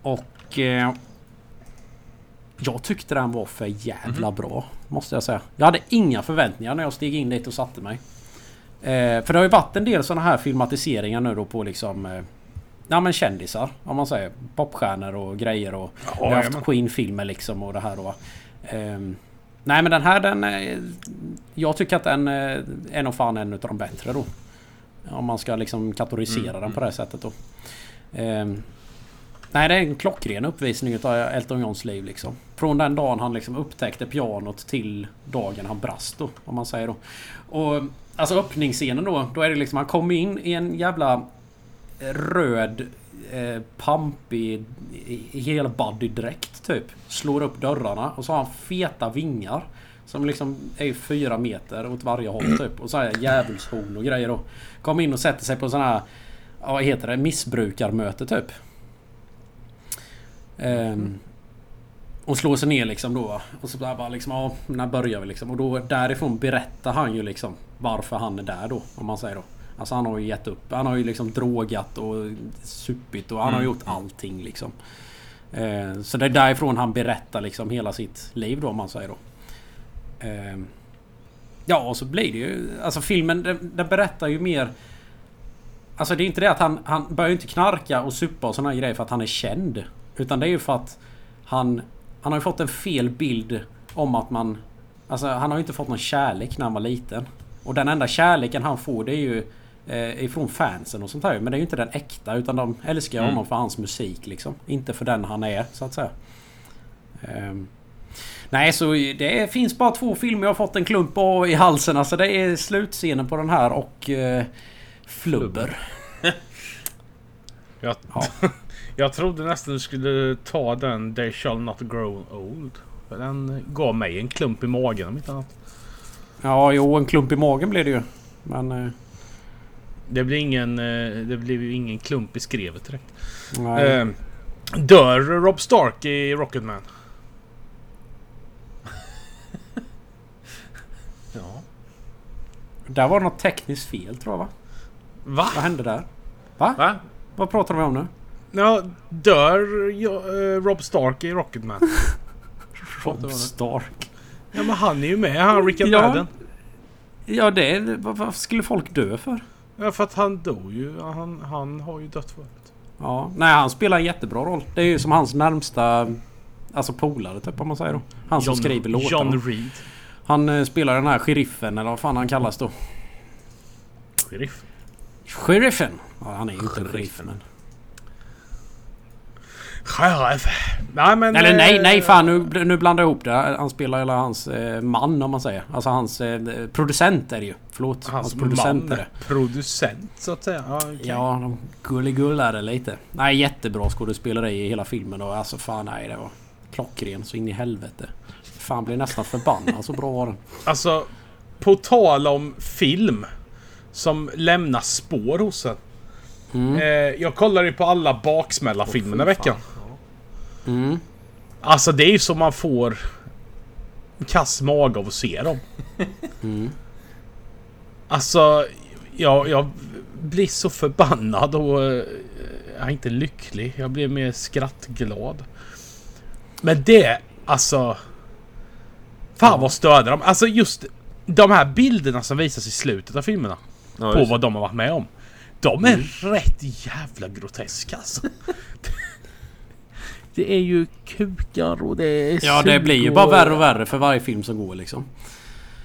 och... Eh, jag tyckte den var för jävla bra. Måste jag säga. Jag hade inga förväntningar när jag steg in dit och satte mig. Eh, för det har ju varit en del sådana här filmatiseringar nu då på liksom... Eh, ja men kändisar om man säger. Popstjärnor och grejer och... vi har haft Queen-filmer liksom och det här då. Ehm, nej men den här den... eh, Jag tycker att den eh, är nog fan en utav de bättre då. Om man ska liksom kategorisera Mm, den på det här sättet då. Nej det är en klockren uppvisning utav Elton Johns liv liksom. Från den dagen han liksom upptäckte pianot till dagen han brast då. Om man säger då. Och alltså öppningsscenen då. Då är det liksom han kommer in i en jävla röd eh, pampig helbody-dräkt typ. Slår upp dörrarna och så har han feta vingar. Som liksom är fyra meter åt varje håll typ. Och så här djävulshorn och grejer då. Kommer in och sätter sig på sån här... Vad heter det? Missbrukarmöte typ. Ehm, Och slår sig ner liksom då. Och så där bara liksom, ja, när börjar vi liksom? Och då därifrån berättar han ju liksom varför han är där då, om man säger då. Alltså han har ju gett upp. Han har ju liksom drogat och supit och han har gjort allting liksom. Eh, så det är därifrån han berättar liksom hela sitt liv då, om man säger då. Eh, ja, och så blir det ju... Alltså filmen, den, den berättar ju mer... Alltså det är inte det att han, han börjar ju inte knarka och supa och såna här grejer för att han är känd. Utan det är ju för att han... Han har ju fått en fel bild om att man... Alltså han har ju inte fått någon kärlek när han var liten. Och den enda kärleken han får det är ju eh, ifrån fansen och sånt här. Men det är ju inte den äkta utan de älskar honom för hans musik liksom. Inte för den han är så att säga. Ehm. Nej, så det finns bara två filmer jag har fått en klump av i halsen. Alltså det är slutscenen på den här och eh, Flubber. Jag, Ja. Jag trodde nästan du skulle ta den They shall not grow old. För den gav mig en klump i magen om inte annat. Ja, jo en klump i magen blir det ju. Men... Eh, Det blir ingen, eh, det blev ju ingen klump i skrevet direkt. nej. Eh, dör Rob Stark i Rocketman? Ja. Där var det något tekniskt fel tror jag va? Va? Vad hände där? Va? Va? Vad pratar de om nu? Ja, dör jo, eh, Rob Stark i Rocketman? Rob Stark. Ja men han är ju med, han Rickard Ja. Madden. Ja det... Vad, vad skulle folk dö för? Ja för att han dog ju. Han, han har ju dött förut. Ja, nej han spelar en jättebra roll. Det är ju som hans närmsta... Alltså polare typ om man säger då. Han som skriver låtarna. John Reed. Han eh, spelar den här sheriffen eller vad fan han kallas då. Sheriff. Sheriffen! Ja, han är ju inte en sheriff men... Sheriff. Nej men... Eller nej, eh, nej fan nu, nu blandar jag ihop det. Han spelar hela hans eh, man om man säger. Alltså hans eh, producent är det ju. Förlåt. Hans, Hans producent man. är det. Producent så att säga. Ja, okej. Ja, de gulligullade lite. Nej, jättebra skådespeleri i hela filmen och alltså fan nej det var klockren så in i helvete. Fan blir nästan förbannad så bra var den. Alltså, på tal om film som lämnar spår hos en. Mm. Eh, jag kollade ju på alla baksmälla-filmerna i veckan. Mm. Alltså det är ju som man får kass mage av att se dem. Mm. Alltså, jag, jag blir så förbannad och eh, jag är inte lycklig. Jag blir mer skrattglad. Men det, alltså... Fan vad störde de. Alltså just de här bilderna som visas i slutet av filmerna. Ja, på vad de har varit med om. De är rätt jävla groteska alltså. Det är ju kukar och det är Ja det blir ju bara värre och värre för varje film som går liksom.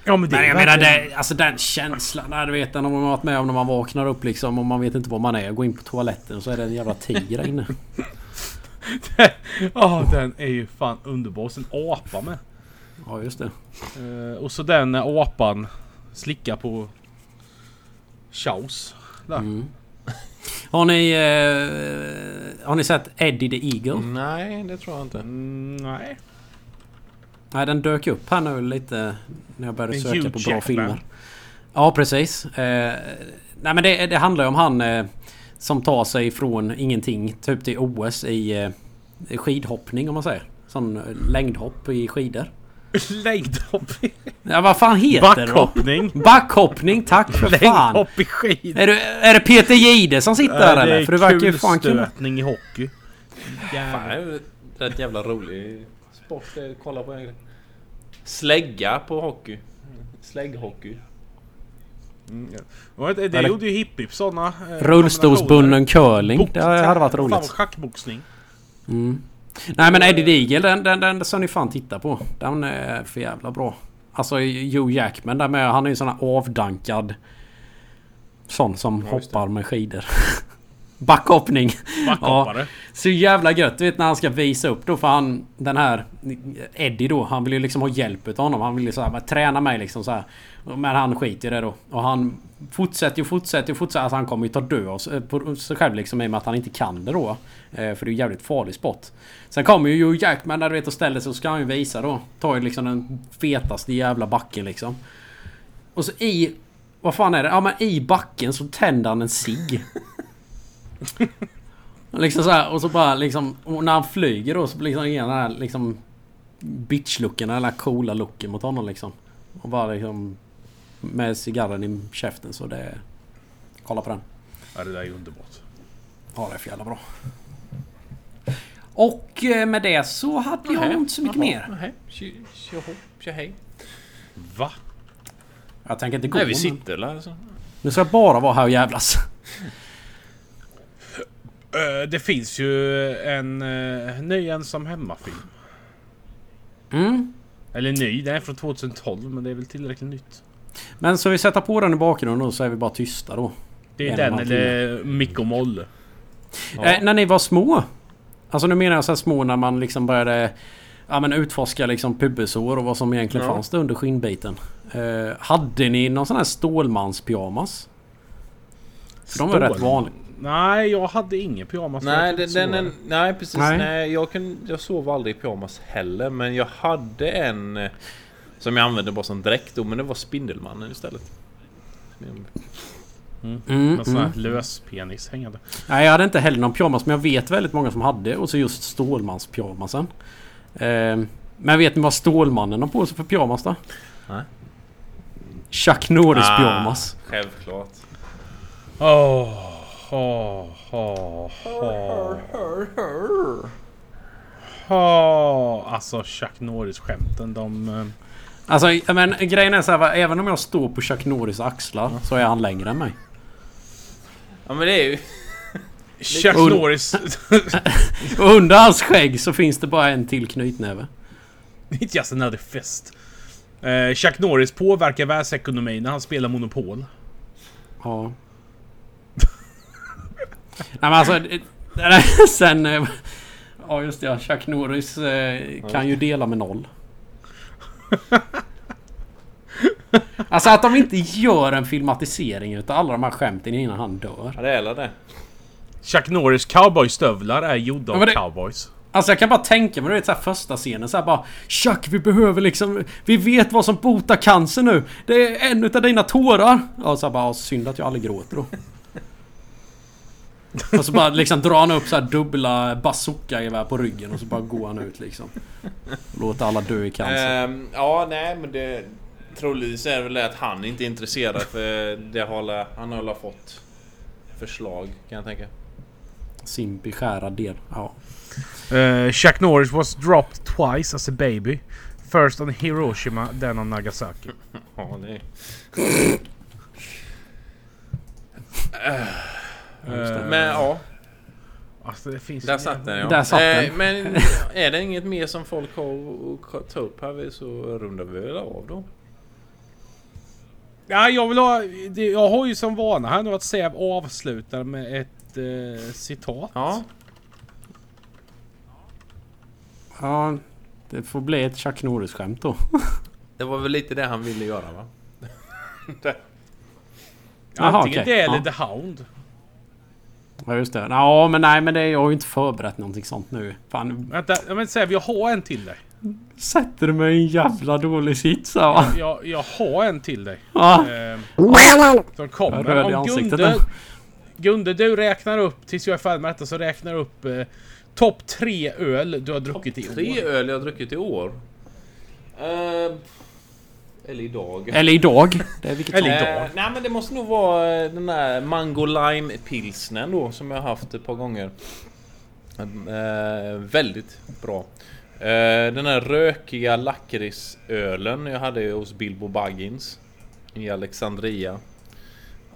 Ja men det Men jag menar det, alltså den känslan där du vet har man varit med om när man vaknar upp liksom och man vet inte var man är. Går in på toaletten och så är det en jävla tiger där inne. Ja den är ju fan underbar. Sen apa med. Ja just det. Eh, och så den apan slickar på Chaus. Där. Mm. Har ni... Eh, har ni sett Eddie the Eagle? Nej, det tror jag inte. Mm, nej. Nej den dök upp här nu lite när jag började söka på bra filmer. Ja precis. Eh, nej men det, det handlar ju om han eh, som tar sig från ingenting typ till OS i eh, skidhoppning om man säger. Sån eh, längdhopp i skidor. Längdhopp i... Ja vad fan heter det då? Backhoppning. Backhoppning, tack för fan! Längdhopp i skid. Är det, är det Peter Jihde som sitter där eller? För det verkar ju fan kulstötning i hockey. Fan, Jävlar. det är ju rätt jävla rolig sport att kolla på egentligen. Slägga på hockey. Slägghockey. Och Det, det Eller- gjorde ju Hipp Hipp såna... Eh, Rullstolsbunden curling. Det hade varit Fan roligt. vad schackboxning. Mm. Nej men Eddie Deagle den, den, den ska ni fan titta på. Den är för jävla bra. Alltså Joe Jackman där med. Han är ju sån här avdankad... Sån som Ja, hoppar med skidor. Backhoppning. Backhoppare. Så jävla gött. Du vet när han ska visa upp då för han... Den här Eddie då. Han vill ju liksom ha hjälp utav honom. Han vill ju så här, träna mig liksom så här. Men han skiter i det då. Och han fortsätter ju, fortsätter ju, fortsätter. Alltså han kommer ju ta död av sig- sig själv liksom i och med att han inte kan det då. Eh, För det är ju jävligt farlig sport. Sen kommer ju Joe Jackman där du vet och ställer sig och ska han ju visa då. Tar ju liksom den fetaste jävla backen liksom. Och så i... Vad fan är det? Ja men i backen så tänder han en cigg. Liksom så här, och så bara liksom... Och när han flyger då så liksom ger han den här liksom... bitch-looken, eller coola looken mot honom liksom. Och bara liksom med cigarren i käften så det... Kolla på den. Ja, det där är underbart. Ja, det är för jävla bra. Och eh, med det så hade jag inte så mycket mer. tjohej. Va? Jag tänker inte gå. Nej, vi men- sitter där alltså. Nu ska jag bara vara här och jävlas. Eh, det finns ju en uh, ny ensam hemmafilm. Mm. Eller ny, den är från 2012 men det är väl tillräckligt nytt. Men så vi sätter på den i bakgrunden och så är vi bara tysta då. Det är En den eller Micke och Molle. Ja. Eh, när ni var små. Alltså nu menar jag så här små när man liksom började ja, men utforska liksom pubesår och vad som egentligen Ja. fanns där under skinnbiten. Eh, hade ni någon sån här Stålmans-pyjamas? För de var Stål. rätt vanliga. Nej, jag hade ingen pyjamas. Nej, den, den, är- nej precis. Nej. Nej. jag, kan, jag sov aldrig i pyjamas heller. Men jag hade en eh, som jag använde bara som dräkt. Men det var Spindelmannen istället. Mm, Med sån här mm. lös penis hängande. Nej, jag hade inte heller någon pyjamas men jag vet väldigt många som hade och så just Stålmans-pyjamasen. Eh, men vet ni vad Stålmannen har på sig för pyjamas då? Nej. Chuck Norris pyjamas. Ah, självklart. Åh, åh, åh, åh. Åh, Alltså Chuck Norris-skämten de... eh, Alltså men grejen är så här, även om jag står på Chuck Norris axlar så är han längre än mig. Ja men det är ju... Chuck Och- Norris... Och under hans skägg så finns det bara en till knytnäve. It's just another fest. Eh, Chuck Norris påverkar världsekonomin när han spelar Monopol. Ja. Nej men alltså... det- det- Sen... eh, Ja just det, ja, Chuck Norris eh, kan ju dela med noll. Alltså att de inte gör en filmatisering utav alla de här skämten innan han dör. Ja det är det. Chuck Norris cowboystövlar är gjorda Ja, av det- cowboys. Alltså jag kan bara tänka mig, du vet så här första scenen så här bara Chuck vi behöver liksom Vi vet vad som botar cancer nu Det är en utav dina tårar Ja så här bara, "Ja, synd att jag aldrig gråter då Och så bara liksom drar han upp så här dubbla bazooka-gevär på ryggen och så bara går han ut liksom Låter alla dö i cancer Ehm, ja nej men det... Troligtvis är det väl det att han inte är intresserad för det har alla, han har fått förslag kan jag tänka. Sin beskärad del, ja Eh, Chuck Norris was dropped twice as a baby. First on Hiroshima, then on Nagasaki. Ja det Men ja, Alltså det finns... där satt den ja. Där satt Eh, den. Men är det inget mer som folk har att ta upp här så rundar vi väl av då. Ja, jag vill ha... Jag har ju som vana här nu att Säv avslutar med ett eh, citat. Ja. Ja Det får bli ett Chuck Norris-skämt då Det var väl lite det han ville göra va? Jaha, Antingen okej. det eller Ja. The Hound. Ja just det, ja men nej men det, jag har ju inte förberett någonting sånt nu Fan Vänta, ja, men Säv, jag har en till dig. Sätter du mig i en jävla dålig sits här va? Jag, jag har en till dig. Ja. Eh, som kommer. Jag röd i ansiktet Gunde. Gunde, du räknar upp, tills jag är färdig med detta, så räknar upp eh, topp tre öl du har druckit i Tre år. öl jag har druckit i år. Eh, eller idag. Eller idag. Det är vilket Eller idag. Eh, nej men det måste nog vara eh, den där Mango Lime pilsnen då som jag har haft ett par gånger. Eh, väldigt bra. Eh, den här rökiga lakritsölen jag hade hos Bilbo Baggins i Alexandria.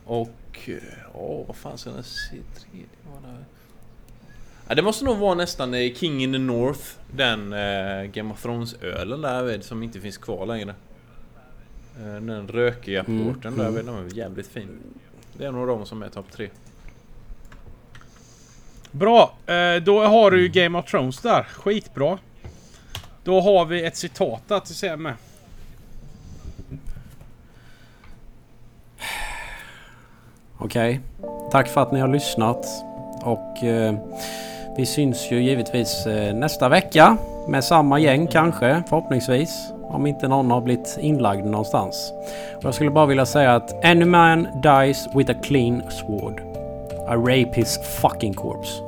Och... eh, Ja, vad fan ska den se? Tredje var det... Ja, det måste nog vara nästan eh, King in the North. Den eh, Game of Thrones-ölen där som inte finns kvar längre. Eh, Den rökiga Mm, porten där mm. den var jävligt fin. Det är nog de som är topp tre. Bra, eh, då har du ju Game of Thrones där. Skitbra. Då har vi ett citat där till med. Okej. Tack för att ni har lyssnat. Och eh, vi syns ju givetvis eh, nästa vecka. Med samma gäng kanske, förhoppningsvis. Om inte någon har blivit inlagd någonstans. Och jag skulle bara vilja säga att any man dies with a clean sword. I rape his fucking corpse.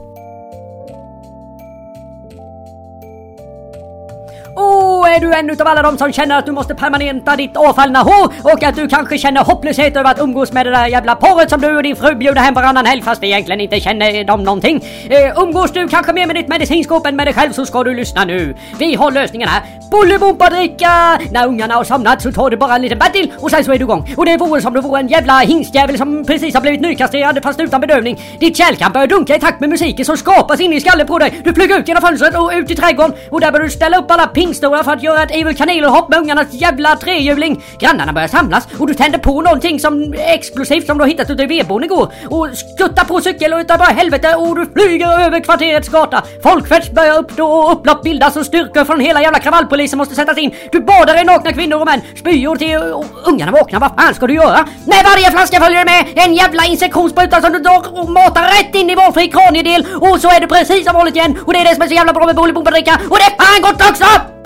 Är du en utav alla de som känner att du måste permanenta ditt avfallna hår och att du kanske känner hopplöshet över att umgås med det där jävla porret som du och din fru bjuder hem varannan helg fast egentligen inte känner dem någonting. Eh, umgås du kanske mer med ditt medicinskåp än med dig själv så ska du lyssna nu. Vi har lösningen här. Bolibompadricka! När ungarna har somnat så tar du bara en liten bär till och sen så är du igång. Och det vore som du vore en jävla hingstjävel som precis har blivit nykastrerad fast utan bedövning. Ditt kärlkamp börjar dunka i takt med musiken som skapas inne i skallen på dig. Du flyger ut genom fönstret och ut i trädgården och där börjar du ställa upp alla pingstora för att göra ett Evil Knievel-hopp med ungarnas jävla trehjuling. Grannarna börjar samlas och du tänder på någonting som explosivt som du har hittat ute i vedboden igår och skuttar på cykel och utav bara helvete och du flyger över kvarterets gata. Folkfest börjar uppstå och upplopp bildas och styrkor från hela jävla kravallpolisen måste sättas in. Du badar i nakna kvinnor och män, spyor till och ungarna vaknar. Vad fan ska du göra? Med varje flaska följer det med en jävla insektionsspruta som du drar och matar rätt in i valfri kraniedel och så är det precis som vanligt igen och det är det som är så jävla bra med Bolibompadricka och det är fan gott också!